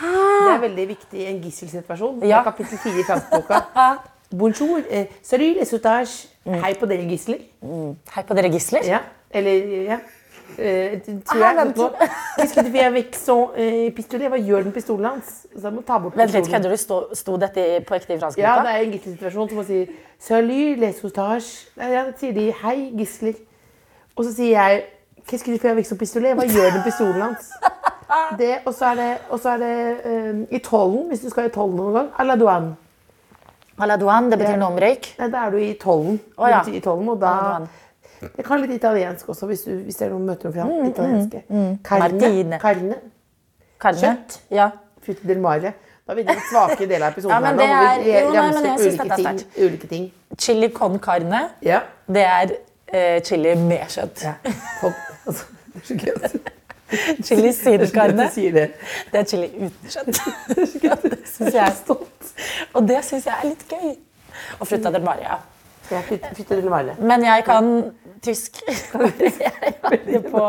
S3: Det er veldig viktig i en gisselsituasjon.
S4: Ja.
S3: kapittel 4 i franskboka. Bonjour. Eh, salut les otages. Hei på dere gisler.
S4: Hei på dere gisler.
S3: Ja. Eller ja. Eh, tror
S4: Ah,
S3: jeg. Nå- Qu'est-ce que tu fais avec eh, pistolet? Hva gjør den pistolen hans? Så jeg må ta bort
S4: Vent litt, kødder du? Sto, sto dette i- på ekte i fransk?
S3: Ja, det er en gisselsituasjon som sier Salut les otages. Ja, ja, sier de hei, gisler. Og så sier jeg Qu'est-ce que tu fais avec son pistolet? Hva gjør den pistolen hans? Det, og så er det, og så er det eh, i tollen, hvis du skal i tollen noen gang. À la douane.
S4: Det betyr noe om røyk.
S3: Nei, da er du i tollen.
S4: Å, ja.
S3: Det betyr i tollen og da,
S4: À la douane.
S3: Jeg kan litt italiensk også, hvis, du, hvis det er noen møter fra italienske. Carne.
S4: Martine.
S3: Carne.
S4: Karne.
S3: Kjøtt.
S4: Ja.
S3: Fytti del mare. Da er vi i den svake delen av episoden
S4: Ja, men
S3: her nå.
S4: må
S3: vi
S4: ramse synes
S3: ulike ting, ulike ting.
S4: Chili con carne,
S3: Ja.
S4: det er uh, chili med kjøtt.
S3: Ja. Folk, altså, det er så gøy
S4: Chili sidekarne.
S3: det
S4: carne,
S3: det.
S4: det er chili uten kjøtt. Det syns jeg er stolt. Og det syns jeg er litt gøy. Og frutta del mare, ja.
S3: Jeg flytter flytter til Marle.
S4: Men jeg kan tysk. Jeg hadde på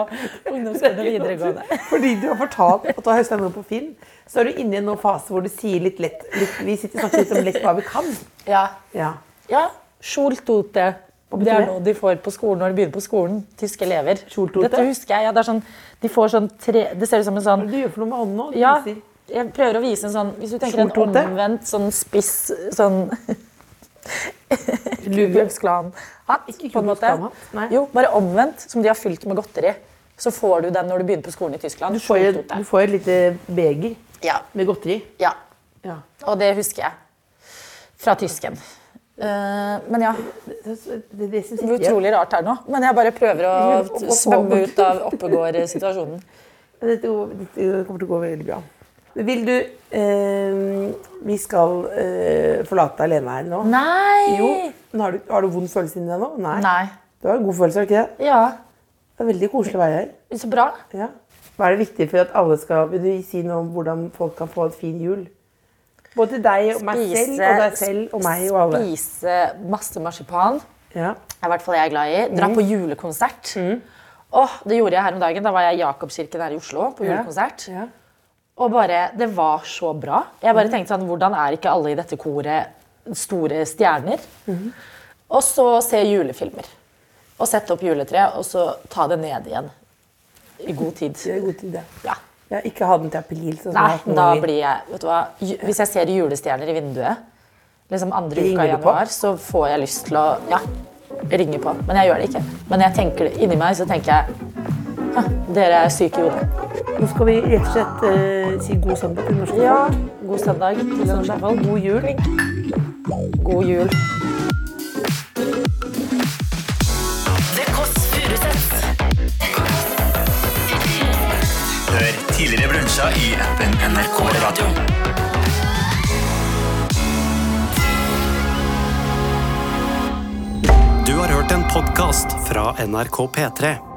S4: ungdomsskolen og videregående.
S3: Fordi du har fortalt at du har høstet noe på film, så er du inne i en fase hvor du sier litt lett litt, Vi sitter og snakker litt om lett hva vi kan.
S4: Ja.
S3: Ja.
S4: ja. Schultote. Det er noe de får på skolen når de begynner på skolen. Tyske elever.
S3: Schultote?
S4: Dette husker jeg. Ja, det, sånn, de får sånn tre, det ser ut som en sånn
S3: Hva du gjør for noe med nå?
S4: Ja, jeg prøver å vise en sånn Hvis du tenker en omvendt sånn spiss sånn Ku Klan-hatt,
S3: Ikke
S4: på en måte.
S3: Nei.
S4: Jo, bare omvendt, som de har fylt med godteri. Så får du den når du begynner på skolen i Tyskland.
S3: Du får, et, du får et lite beger
S4: Ja.
S3: med godteri.
S4: ja.
S3: Ja.
S4: Og det husker jeg. Fra tysken. Uh, men ja,
S3: Det, det, det,
S4: blir utrolig rart her nå. Men jeg bare prøver å svømme ut av Oppegård-situasjonen.
S3: Dette, dette kommer til å gå veldig bra. Vil du eh, Vi skal eh, forlate alene her nå.
S4: Nei!
S3: Jo. Har du, har du vond følelse inni deg nå? Nei.
S4: Nei.
S3: Du har en god følelse, har du ikke det?
S4: Ja,
S3: Det er veldig koselig å være her.
S4: så bra.
S3: Ja. Hva er det viktig for at alle skal Vil du si noe om hvordan folk kan få en fin jul? Både deg og meg selv, og deg selv og meg og alle.
S4: Spise masse marsipan.
S3: Ja.
S4: er i hvert fall jeg er glad i. Dra på julekonsert. Åh, det gjorde jeg her om dagen. Da var jeg i Jakobskirken her i Oslo på julekonsert.
S3: Ja.
S4: Og bare, Det var så bra. Jeg bare tenkte sånn, Hvordan er ikke alle i dette koret store stjerner? Og så se julefilmer. Og sette opp juletreet, og så ta det ned igjen. I god tid.
S3: Det er god tid, ja.
S4: Ja.
S3: Ja, ikke ha den til april. Sånn
S4: Nei, da blir jeg vet du hva, Hvis jeg ser julestjerner i vinduet liksom andre uka i januar, så får jeg lyst til å ja, ringe på. Men jeg gjør det ikke. Men jeg tenker inni meg så tenker jeg «Hæ, dere er syke i hodet.
S3: Nå skal vi rett og slett eh, si god søndag til norske
S4: Ja,
S3: folk.
S4: god søndag til det norske folk. God jul. God jul.
S5: Hør tidligere brunsjer i appen NRK Radio.
S1: Du har hørt en podkast fra NRK P3.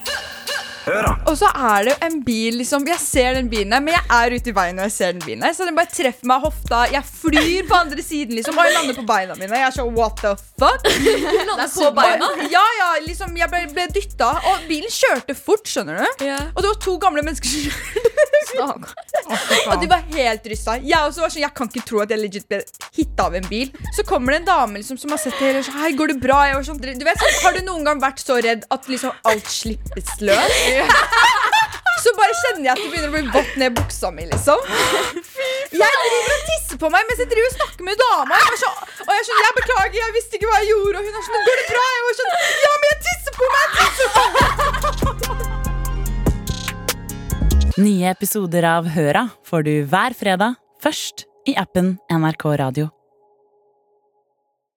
S5: Hør da!
S6: Og så er det jo en bil, liksom. Jeg ser den bilen her, men jeg er ute i veien når jeg ser den bilen her. Så den bare treffer meg i hofta. Jeg flyr på andre siden, liksom. Og jeg lander på beina mine. Jeg er sånn what the fuck?
S7: på beina?
S6: Ja, ja, liksom. Jeg ble, ble dytta. Og bilen kjørte fort, skjønner du.
S7: Yeah.
S6: Og det var to gamle mennesker som kjørte. Og de var helt rysta. Jeg også var sånn, jeg kan ikke tro at jeg legit ble hitta av en bil. Så kommer det en dame liksom, som har sett det hele og sånn, Hei, går det bra? Jeg var sånn, du vet, sånn, Har du noen gang vært så redd at liksom alt slippes løs? Så bare kjenner jeg at det begynner å bli vått ned i buksa mi, liksom. Jeg driver og tisser på meg mens jeg driver og snakker med dama. Jeg sånn, og jeg er sånn, jeg beklager, jeg visste ikke hva jeg gjorde. Og hun er sånn, går det bra? Jeg var sånn, ja, men jeg tisser på meg, jeg tisser på meg.
S8: Nye episoder av Høra får du hver fredag, først i appen NRK Radio.